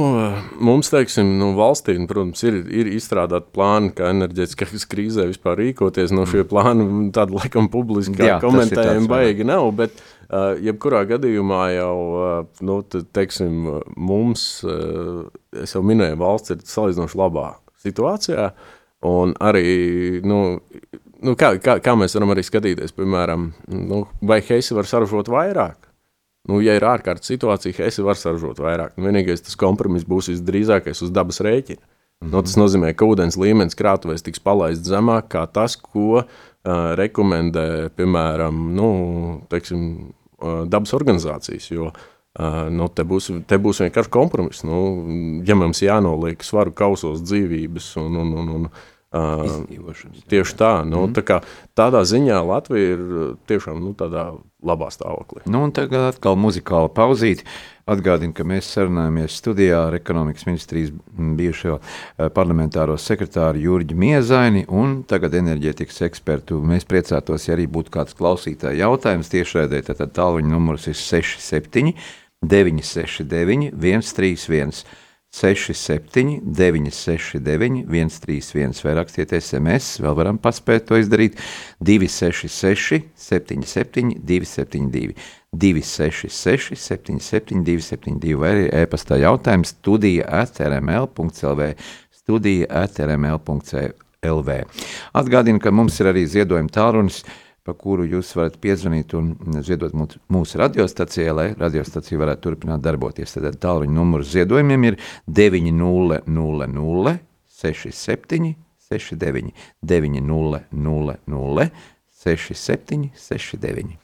mums, teiksim, nu, valstī, protams, ir, ir izstrādāti plāni, kā enerģētiskās krīzē vispār rīkoties. No šie plāni tādu laikam publiski komentējumi baigi nav, bet uh, jebkurā gadījumā jau, uh, nu, tad, teiksim, mums, uh, es jau minēju, valsts ir salīdzinoši labā situācijā, un arī, nu, nu, kā, kā, kā mēs varam arī skatīties, piemēram, nu, vai Heisi var saražot vairāk? Nu, ja ir ārkārtas situācija, Heisi var saražot vairāk. Nu, vienīgais tas kompromiss būs visdrīzākais uz dabas rēķina. Mm -hmm. nu, tas nozīmē, ka ūdens līmenis krātuvēs tiks palaists zemāk kā tas, ko uh, rekomendē, piemēram, nu, teiksim, uh, dabas organizācijas. Jo, uh, nu, te, būs, te būs vienkārši kompromiss. Nu, ja mums jānoliek svaru kausos dzīvības un, un, un, un Tieši tā, nu, mm. tā kā, tādā ziņā Latvija ir tiešām nu, tādā labā stāvoklī. Nu, tagad atkal muzikāla pauzīte. Atgādinu, ka mēs sarunājamies studijā ar ekonomikas ministrijas bijušo parlamentāro sekretāru Jurģi Miezaini un tagad enerģētikas ekspertu. Mēs priecātos, ja arī būtu kāds klausītāja jautājums tiešraidē, tad tālruņa numurs ir 67 969 131. 67, 969, 131, vai rakstiet SMS, vēl varam paspēt to izdarīt. 266, 77, 272, 266, 77, 272, vai arī e-pastā jautājums studija atrml.clv, studija atrml.clv. Atgādinu, ka mums ir arī ziedojuma tālrunis pa kuru jūs varat piezvanīt un ziedot mūsu radiostacijai, lai radiostacija varētu turpināt darboties. Tad tālruņa numurs ziedojumiem ir 900 67 69 900 67 69.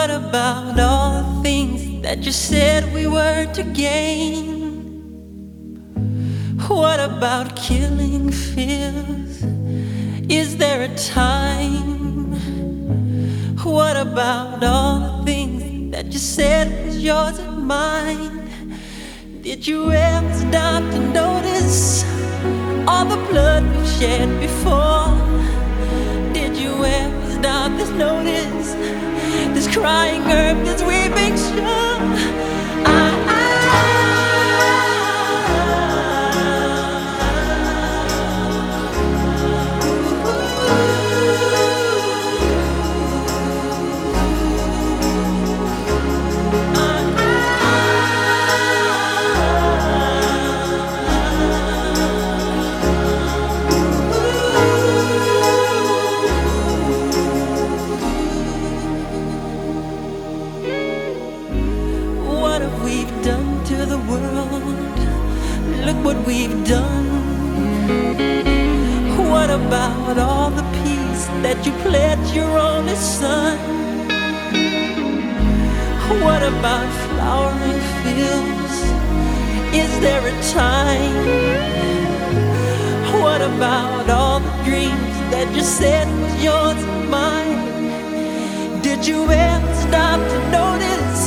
What about all the things that you said we were to gain? What about killing fears? Is there a time? What about all the things that you said was yours and mine? Did you ever stop to notice all the blood we've shed before? Did you ever stop to notice? crying, earth is weeping. Sure, I. shore? that you pledged your only son? What about flowering fields? Is there a time? What about all the dreams that you said was yours and mine? Did you ever stop to notice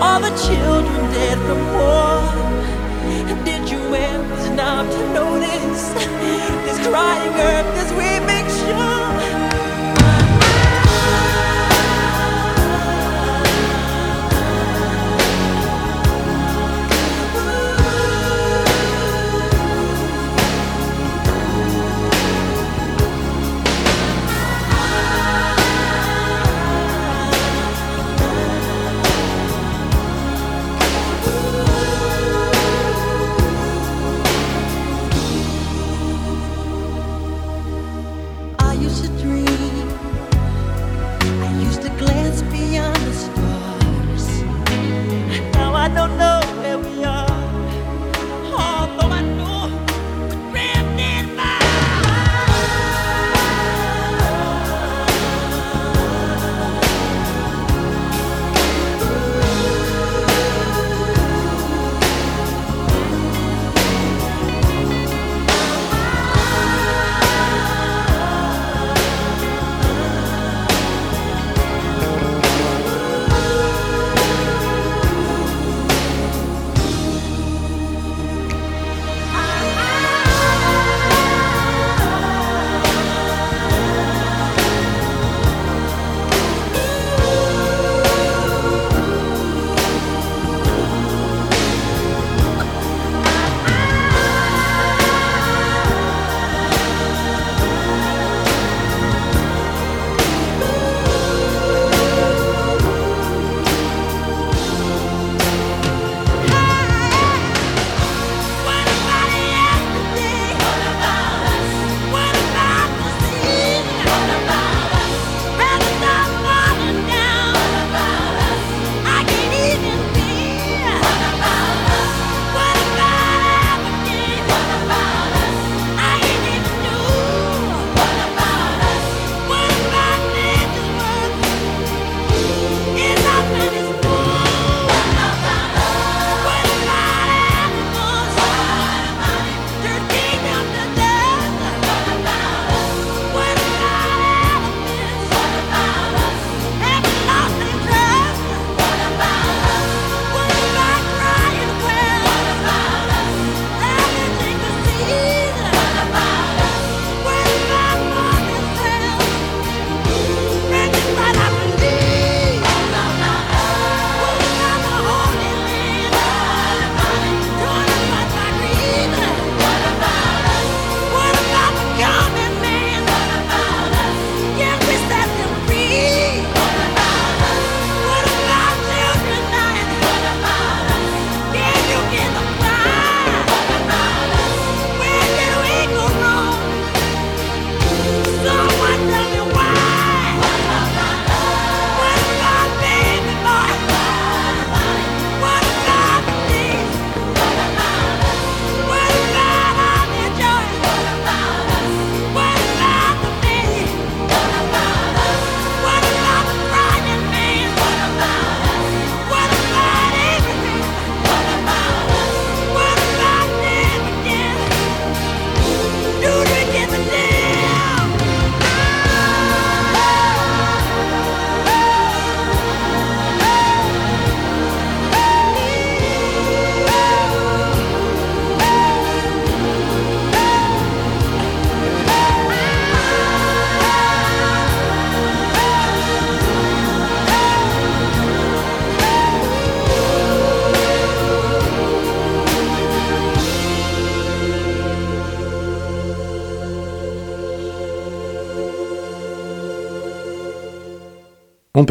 all the children dead from war? Stop to notice this. Crying earth, this weeping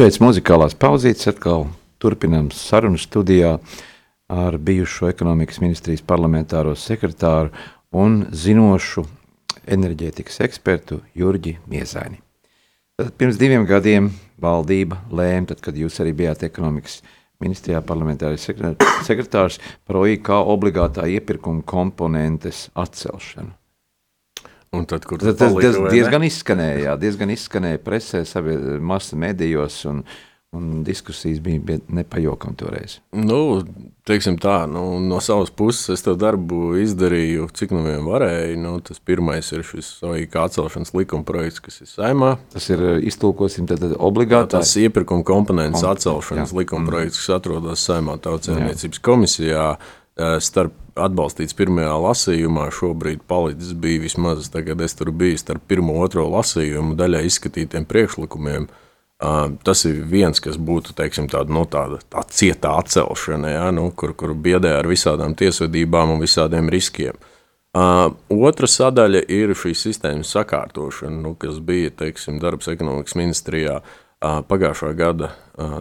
pēc muzikālās pauzītes atkal turpinām sarunu studijā ar bijušo ekonomikas ministrijas parlamentāro sekretāru un zinošu enerģētikas ekspertu Jurģi Miezaini. Tad pirms diviem gadiem valdība lēma, tad, kad jūs arī bijāt ekonomikas ministrijā parlamentārais sekretārs, par OIK obligātā iepirkuma komponentes atcelšanu. Un tad, kur tas, tas, tas diezgan izskanēja, jā, diezgan izskanēja presē, masu medijos, un, un diskusijas bija, nepajokam toreiz. Nu, teiksim tā, nu, no savas puses es to darbu izdarīju, cik nu vien varēju. Nu, tas pirmais ir šis OIK atcelšanas likuma projekts, kas ir saimā. Tas ir, iztulkosim, tad obligāti. Tas iepirkuma komponents Komp atcelšanas jā. likuma projekts, kas atrodas saimā tautsēmniecības komisijā. Jā starp atbalstīts pirmajā lasījumā, šobrīd palicis bija vismaz, tagad es tur biju starp pirmo un otro lasījumu daļai izskatītiem priekšlikumiem. Uh, tas ir viens, kas būtu teiksim, tāda, no nu, tāda, tāda cietā atcelšana, ja, nu, kur, kur biedē ar visādām tiesvedībām un visādiem riskiem. Uh, otra sadaļa ir šīs sistēmas sakārtošana, nu, kas bija teiksim, darbs ekonomikas ministrijā. Uh, Pagājušā gada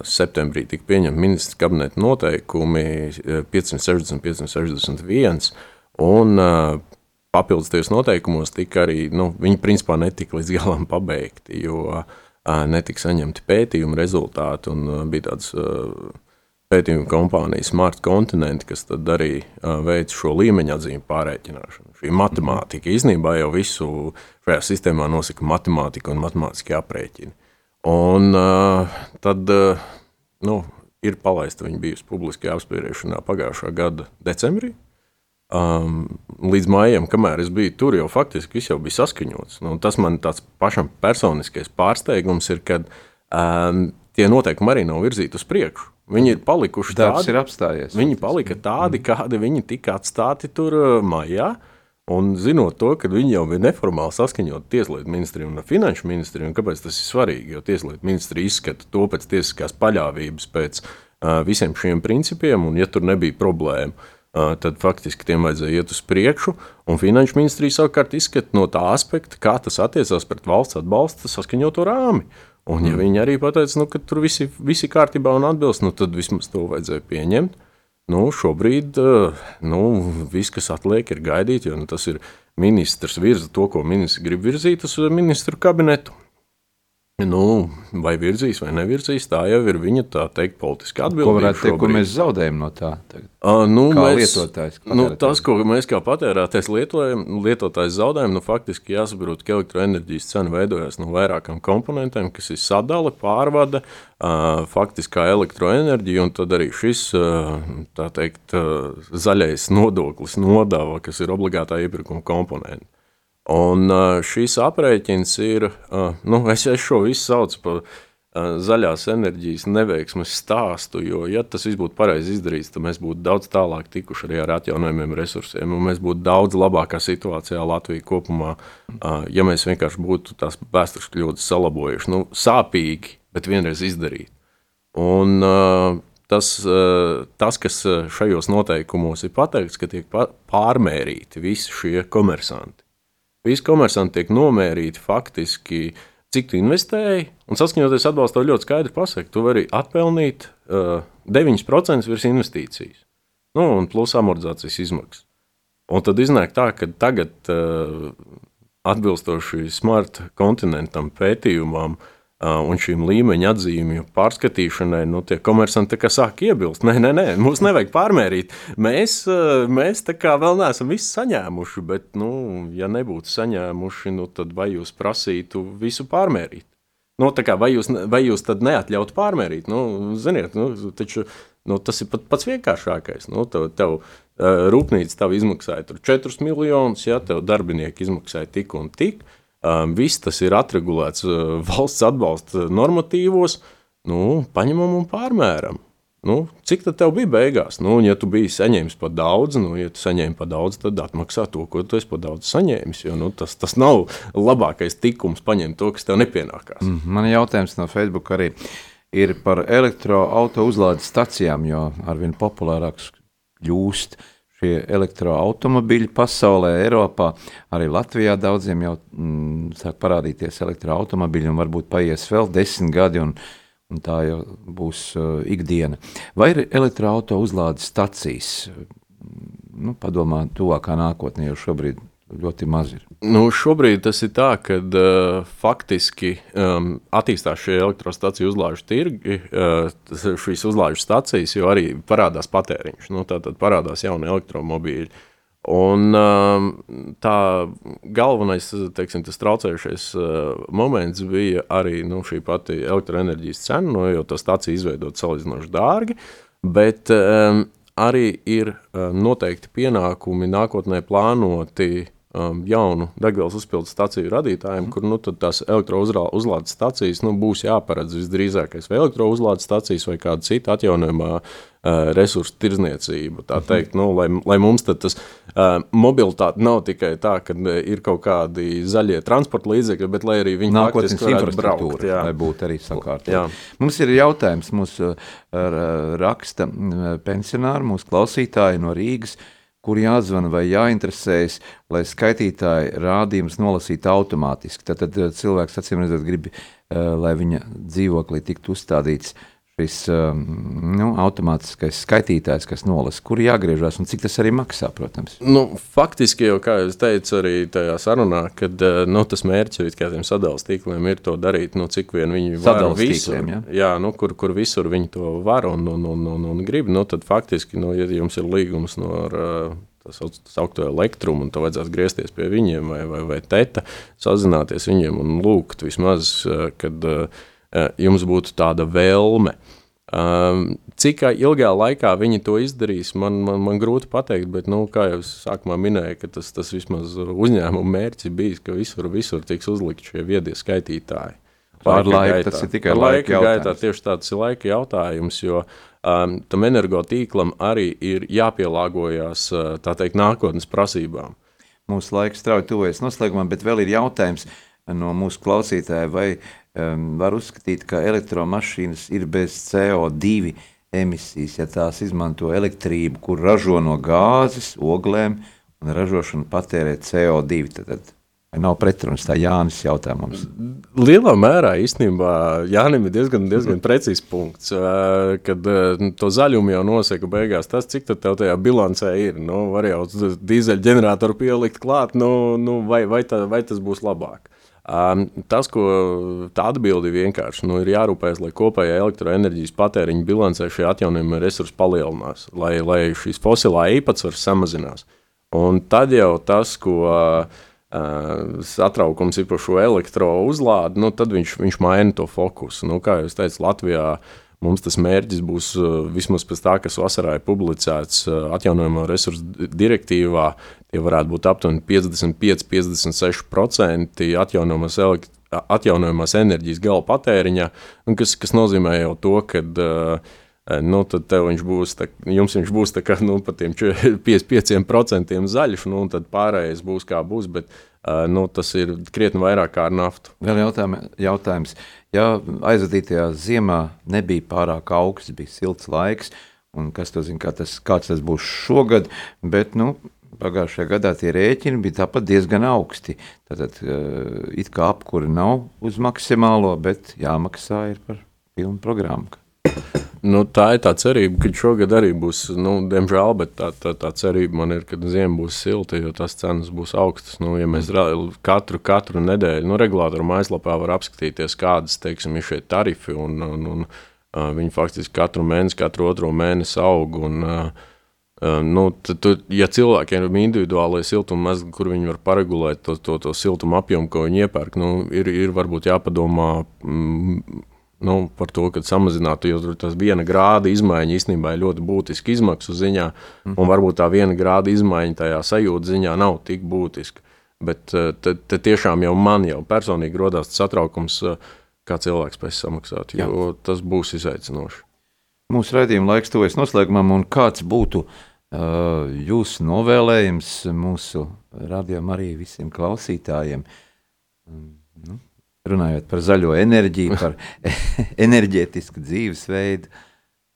septembrī tika pieņemti ministrs kabineta noteikumi 560, 561, un papildus tajos noteikumos tika arī, nu, viņi principā netika līdz galam pabeigti, jo netika saņemti pētījumu rezultāti, un bija tāds pētījuma kompānija Smart Continent, kas arī veic šo līmeņa atzīmi pārreikināšanu. Šī matemātika īstenībā jau visu šajā sistēmā nosaka matemātika un matemātiski aprēķini. Un uh, tad uh, nu, ir palaista viņa bijusi publiskajā apspriešanā pagājušā gada decembrī. Um, līdz maijam, kamēr es biju tur, jau faktiski viss jau bija saskaņots. Nu, tas man tāds pašam personiskais pārsteigums ir, ka um, tie noteikumi arī nav virzīti uz priekšu. Viņi ir palikuši Darbs tādi, ir apstājies. Viņi palika tādi, kādi viņi tika atstāti tur maijā. Uh, Un zinot to, ka viņi jau bija neformāli saskaņot Tieslietu ministriju un Finanšu ministriju, un kāpēc tas ir svarīgi? Jo Tieslietu ministrija izskata to pēc tiesiskās paļāvības, pēc uh, visiem šiem principiem, un ja tur nebija problēma, uh, tad faktiski tiem vajadzēja iet uz priekšu. Un Finanšu ministrija savukārt izskata no tā aspekta, kā tas attiecās pret valsts atbalsta saskaņoto rāmi. Un, ja mm. viņi arī pateica, nu, ka tur viss ir kārtībā un atbilst, nu, tad vismaz to vajadzēja pieņemt. Nu, šobrīd eh, nu, viss, kas atliek, ir gaidīt, jo nu, tas ir ministrs virza to, ko ministrs grib virzīt uz ministru kabinetu. Nu, vai virzīs vai nevirzīs, tā jau ir viņa tā teikt, politiska atbildība. Ko varētu teikt, ko mēs zaudējam no tā? Uh, nu, kā mēs, lietotājs? Nu, tas, ko mēs kā patērētājs lietojam, lietotājs zaudējam, nu, faktiski jāsaprot, ka elektroenerģijas cena veidojas no vairākām komponentiem, kas ir sadale, pārvade, uh, faktiskā elektroenerģija, un tad arī šis, uh, teikt, uh, zaļais nodoklis, nodava, kas ir obligātā iepirkuma komponenta. Un šīs aprēķins ir, nu, es, es šo visu saucu par zaļās enerģijas neveiksmes stāstu, jo, ja tas viss būtu pareizi izdarīts, tad mēs būtu daudz tālāk tikuši arī ar atjaunojumiem resursiem, un mēs būtu daudz labākā situācijā Latvijā kopumā, ja mēs vienkārši būtu tās vēstures kļūdas salabojuši. Nu, sāpīgi, bet vienreiz izdarīt. Un tas, tas, kas šajos noteikumos ir pateikts, ka tiek pārmērīti visi šie komersanti. Visi komersanti tiek nomērīti faktiski, cik tu investēji, un saskaņoties atbalstā ļoti skaidri pasaka, tu vari atpelnīt uh, 9% virs investīcijas, nu, un plus amortizācijas izmaksas. Un tad iznāk tā, ka tagad uh, atbilstoši smart kontinentam pētījumam, uh, un šīm līmeņa atzīmju pārskatīšanai, nu, tie komersanti sāk iebilst. Nē, nē, nē, mums nevajag pārmērīt. Mēs, mēs tā kā vēl neesam visu saņēmuši, bet, nu, ja nebūtu saņēmuši, nu, tad vai jūs prasītu visu pārmērīt? Nu, kā, vai, jūs, vai jūs tad neatļautu pārmērīt? Nu, ziniet, nu, taču, nu, tas ir pat, pats vienkāršākais. Nu, tev, tev uh, rūpnīca tev izmaksāja 4 miljonus, ja tev darbinieki izmaksāja tik un tik. Uh, viss tas ir atregulēts uh, valsts atbalsta normatīvos, nu, paņemam un pārmēram. Nu, cik tad tev bija beigās? Nu, ja tu biji saņēmis par daudz, nu, ja tu saņēmi par daudz, tad atmaksā to, ko tu esi par daudz saņēmis. Jo, nu, tas, tas nav labākais tikums paņemt to, kas tev nepienākās. Mm, man jautājums no Facebook arī ir par elektroautorāta uzlādes stacijām, jo arvien populārāks kļūst uh, šie elektroautomobīļi pasaulē, Eiropā, arī Latvijā daudziem jau mm, sāk parādīties elektroautomobīļi, un varbūt paies vēl desmit gadi, un, un tā jau būs uh, ikdiena. Vai ir elektroautorāta uzlādes stacijas? Nu, padomā, tuvākā nākotnē jau šobrīd ļoti maz ir. Nu, šobrīd tas ir tā, ka uh, faktiski um, attīstās šie elektrostaciju uzlāžu tirgi, uh, šīs uzlāžu stacijas, jo arī parādās patēriņš. Nu, tad parādās jauni elektromobīļi. Un um, tā galvenais, teiksim, traucējušais uh, moments bija arī nu, šī pati elektroenerģijas cena, no, jo tā stācija izveidot salīdzinoši dārgi, bet um, arī ir uh, noteikti pienākumi nākotnē plānoti um, jaunu degvielas uzpildes staciju radītājiem, mm. kur nu, tās elektrouzlādes stacijas nu, būs jāparedz visdrīzākais vai elektrouzlādes stacijas vai kāda cita atjaunojamā uh, resursu tirzniecība. Tā mhm. teikt, nu, lai, lai mums tas uh, mobilitāte nav tikai tā, ka uh, ir kaut kādi zaļie transporta līdzekļi, bet lai arī viņi nākotnes infrastruktūra, lai būtu arī sakārtota. Mums ir jautājums, mūsu uh, raksta uh, pensionāri, mūsu klausītāji no Rīgas. Uh, kur jāzvana vai jāinteresējas, lai skaitītāji rādījumus nolasītu automātiski. Tad, tad eh, cilvēks acīm redzot, grib, eh, lai viņa dzīvoklī tiktu uzstādīts šis eh, nu, automātiskais skaitītājs, kas nolasa, kur jāgriežas un cik tas arī maksā, protams. Nu, faktiski jau, kā jau teicu, arī tajā sarunā, kad nu, tas mērķis ir tiem sadalījuma tīkliem ir to darīt, nu, cik vien viņi var. Tīkliem, ja? Jā, nu, kur, kur visur viņi to var un, un, un, un, un grib, nu, tad faktiski, nu, ja jums ir līgums no ar, tas augsto elektrumu, un to vajadzētu griezties pie viņiem vai, vai, vai teta, sazināties viņiem un lūgt vismaz, kad uh, Eh, jums būtu tāda vēlme. Um, cik ilgā laikā viņi to izdarīs, man, man, man grūti pateikt, bet, nu, kā jau es sākumā minēju, tas, tas vismaz uzņēmuma mērķis bijis, ka visur, visur tiks uzlikt šie viedie skaitītāji. Pār laiku gaitā. tas ir tikai laika, laika jautājums. Gaitā, tieši tāds ir laika jautājums, jo um, tam energotīklam arī ir jāpielāgojas tā teikt nākotnes prasībām. Mūsu laiks strauji tuvojas noslēgumam, bet vēl ir jautājums no mūsu klausītāja, vai uh, um, var uzskatīt, ka elektromašīnas ir bez CO2 emisijas, ja tās izmanto elektrību, kur ražo no gāzes, oglēm, un ražošana patērē CO2. Tad, tad Vai nav pretrunas? Tā Jānis jautā mums. Lielā mērā īstenībā Jānis ir diezgan, diezgan precīzs punkts. Kad to zaļumu jau nosaka beigās, tas, cik tev tajā bilancē ir. Nu, var jau dīzeļģeneratoru pielikt klāt, nu, nu, vai, vai, tā, vai tas būs labāk. Um, tas, ko tā atbilde vienkārši nu, ir jārūpējas, lai kopējā elektroenerģijas patēriņa bilancē šie atjaunojamie resursi palielinās, lai, lai šīs fosilā īpatsvars samazinās. Un tad jau tas, ko uh, satraukums ir par šo elektrouzlādi, nu, tad viņš, viņš maina to fokusu. Nu, kā jau teicu, Latvijā mums tas mērķis būs vismaz pēc tā, kas vasarā ir publicēts atjaunojamo resursu direktīvā, tie varētu būt aptuveni 55-56% atjaunojamās, atjaunojamās enerģijas gala patēriņā, kas, kas nozīmē jau to, ka uh, nu, tad viņš būs, tā, jums viņš būs kā nu, par tiem 55% zaļš, nu, un tad pārējais būs kā būs, bet uh, nu, tas ir krietni vairāk kā ar naftu. Vēl jautājums. Ja aizvadītajā ziemā nebija pārāk augsts, bija silts laiks, un kas to zina, kā tas, kāds tas būs šogad, bet, nu, pagājušajā gadā tie rēķini bija tāpat diezgan augsti. Tātad uh, it kā apkuri nav uz maksimālo, bet jāmaksā ir par pilnu programmu. Nu, tā ir tā cerība, ka šogad arī būs, nu, diemžēl, bet tā, tā, tā cerība man ir, ka ziema būs silta, jo tās cenas būs augstas. Nu, ja mēs katru, katru nedēļu, nu, regulātoru mājaslapā var apskatīties, kādas, teiksim, ir šie tarifi, un, un, un uh, viņi faktiski katru mēnesi, katru otro mēnesi aug, un Uh, nu, tad, tu, ja cilvēkiem ir individuālai siltuma mezgli, kur viņi var paregulēt to, to, to siltuma apjomu, ko viņi iepērk, nu, ir, ir varbūt jāpadomā mm, nu, par to, ka samazinātu, jo tas viena grāda izmaiņa īstenībā ir ļoti būtiska izmaksu ziņā, mm. un varbūt tā viena grāda izmaiņa tajā sajūta ziņā nav tik būtiska. Bet te, tiešām jau man jau personīgi rodās satraukums, kā cilvēks spēs samaksāt, jo Jā. tas būs izaicinoši. Mūsu raidījuma laiks tuvojas noslēgumam, un kāds būtu uh, jūsu novēlējums mūsu radījumam, arī visiem klausītājiem. Nu, runājot par zaļo enerģiju, par enerģētisku dzīvesveidu.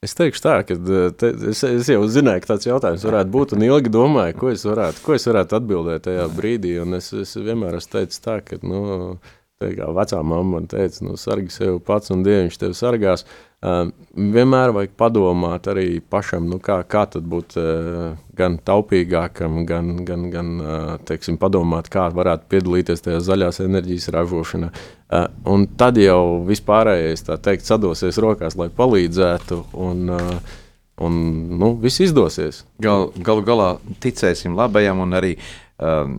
Es teikšu tā, ka te, es, es jau zināju, ka tāds jautājums varētu būt, un ilgi domāju, ko es varētu, ko es varētu atbildēt tajā brīdī. Es, es vienmēr esmu teicis tā, ka nu, kā vecā mamma man teica, nu, sargi sev pats un Dievs tevi sargās. Uh, vienmēr vajag padomāt arī pašam, nu, kā, kā tad būt uh, gan taupīgākam, gan, gan, gan uh, teiksim, padomāt, kā varētu piedalīties tajā zaļās enerģijas ražošanā. Uh, un tad jau vispārējais, tā teikt, sadosies rokās, lai palīdzētu, un, uh, un nu, viss izdosies. Gal, galu galā ticēsim labajam un arī um,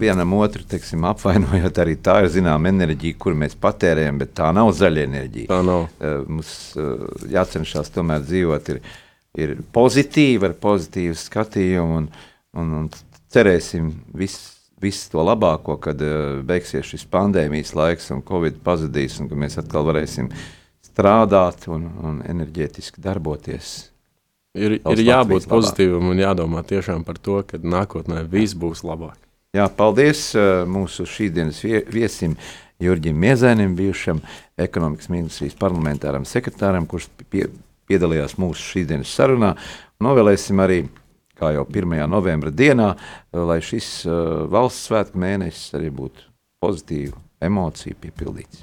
vienam otru teiksim, apvainojot, arī tā ir zināma enerģija, kuru mēs patērējam, bet tā nav zaļa enerģija. Tā nav. Uh, mums uh, jācenšas tomēr dzīvot ir, ir pozitīvi, ar pozitīvu skatījumu un, un, un cerēsim visu. Visu to labāko, kad uh, beigsies šis pandēmijas laiks, un Covid pazudīs, un ka mēs atkal varēsim strādāt un, un enerģētiski darboties. Ir, ir jābūt pozitīvam un jādomā tiešām par to, ka nākotnē viss būs labāk. Jā, paldies uh, mūsu šīsdienas vie- viesim Jurģim Miezēnim, bijušam ekonomikas ministrijas parlamentāram sekretāram, kurš pie, piedalījās mūsu šīsdienas sarunā. Novēlēsim arī, kā jau 1. novembra dienā, uh, lai šis uh, valsts svētku mēnesis arī būtu pozitīvu emociju piepildīts.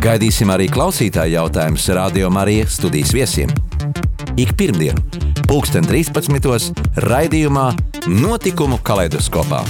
Gaidīsim arī klausītāju jautājumus Radio Marija studijas viesiem. Ik pirmdienu, pulksten 13. raidījumā Notikumu kaleidoskopā.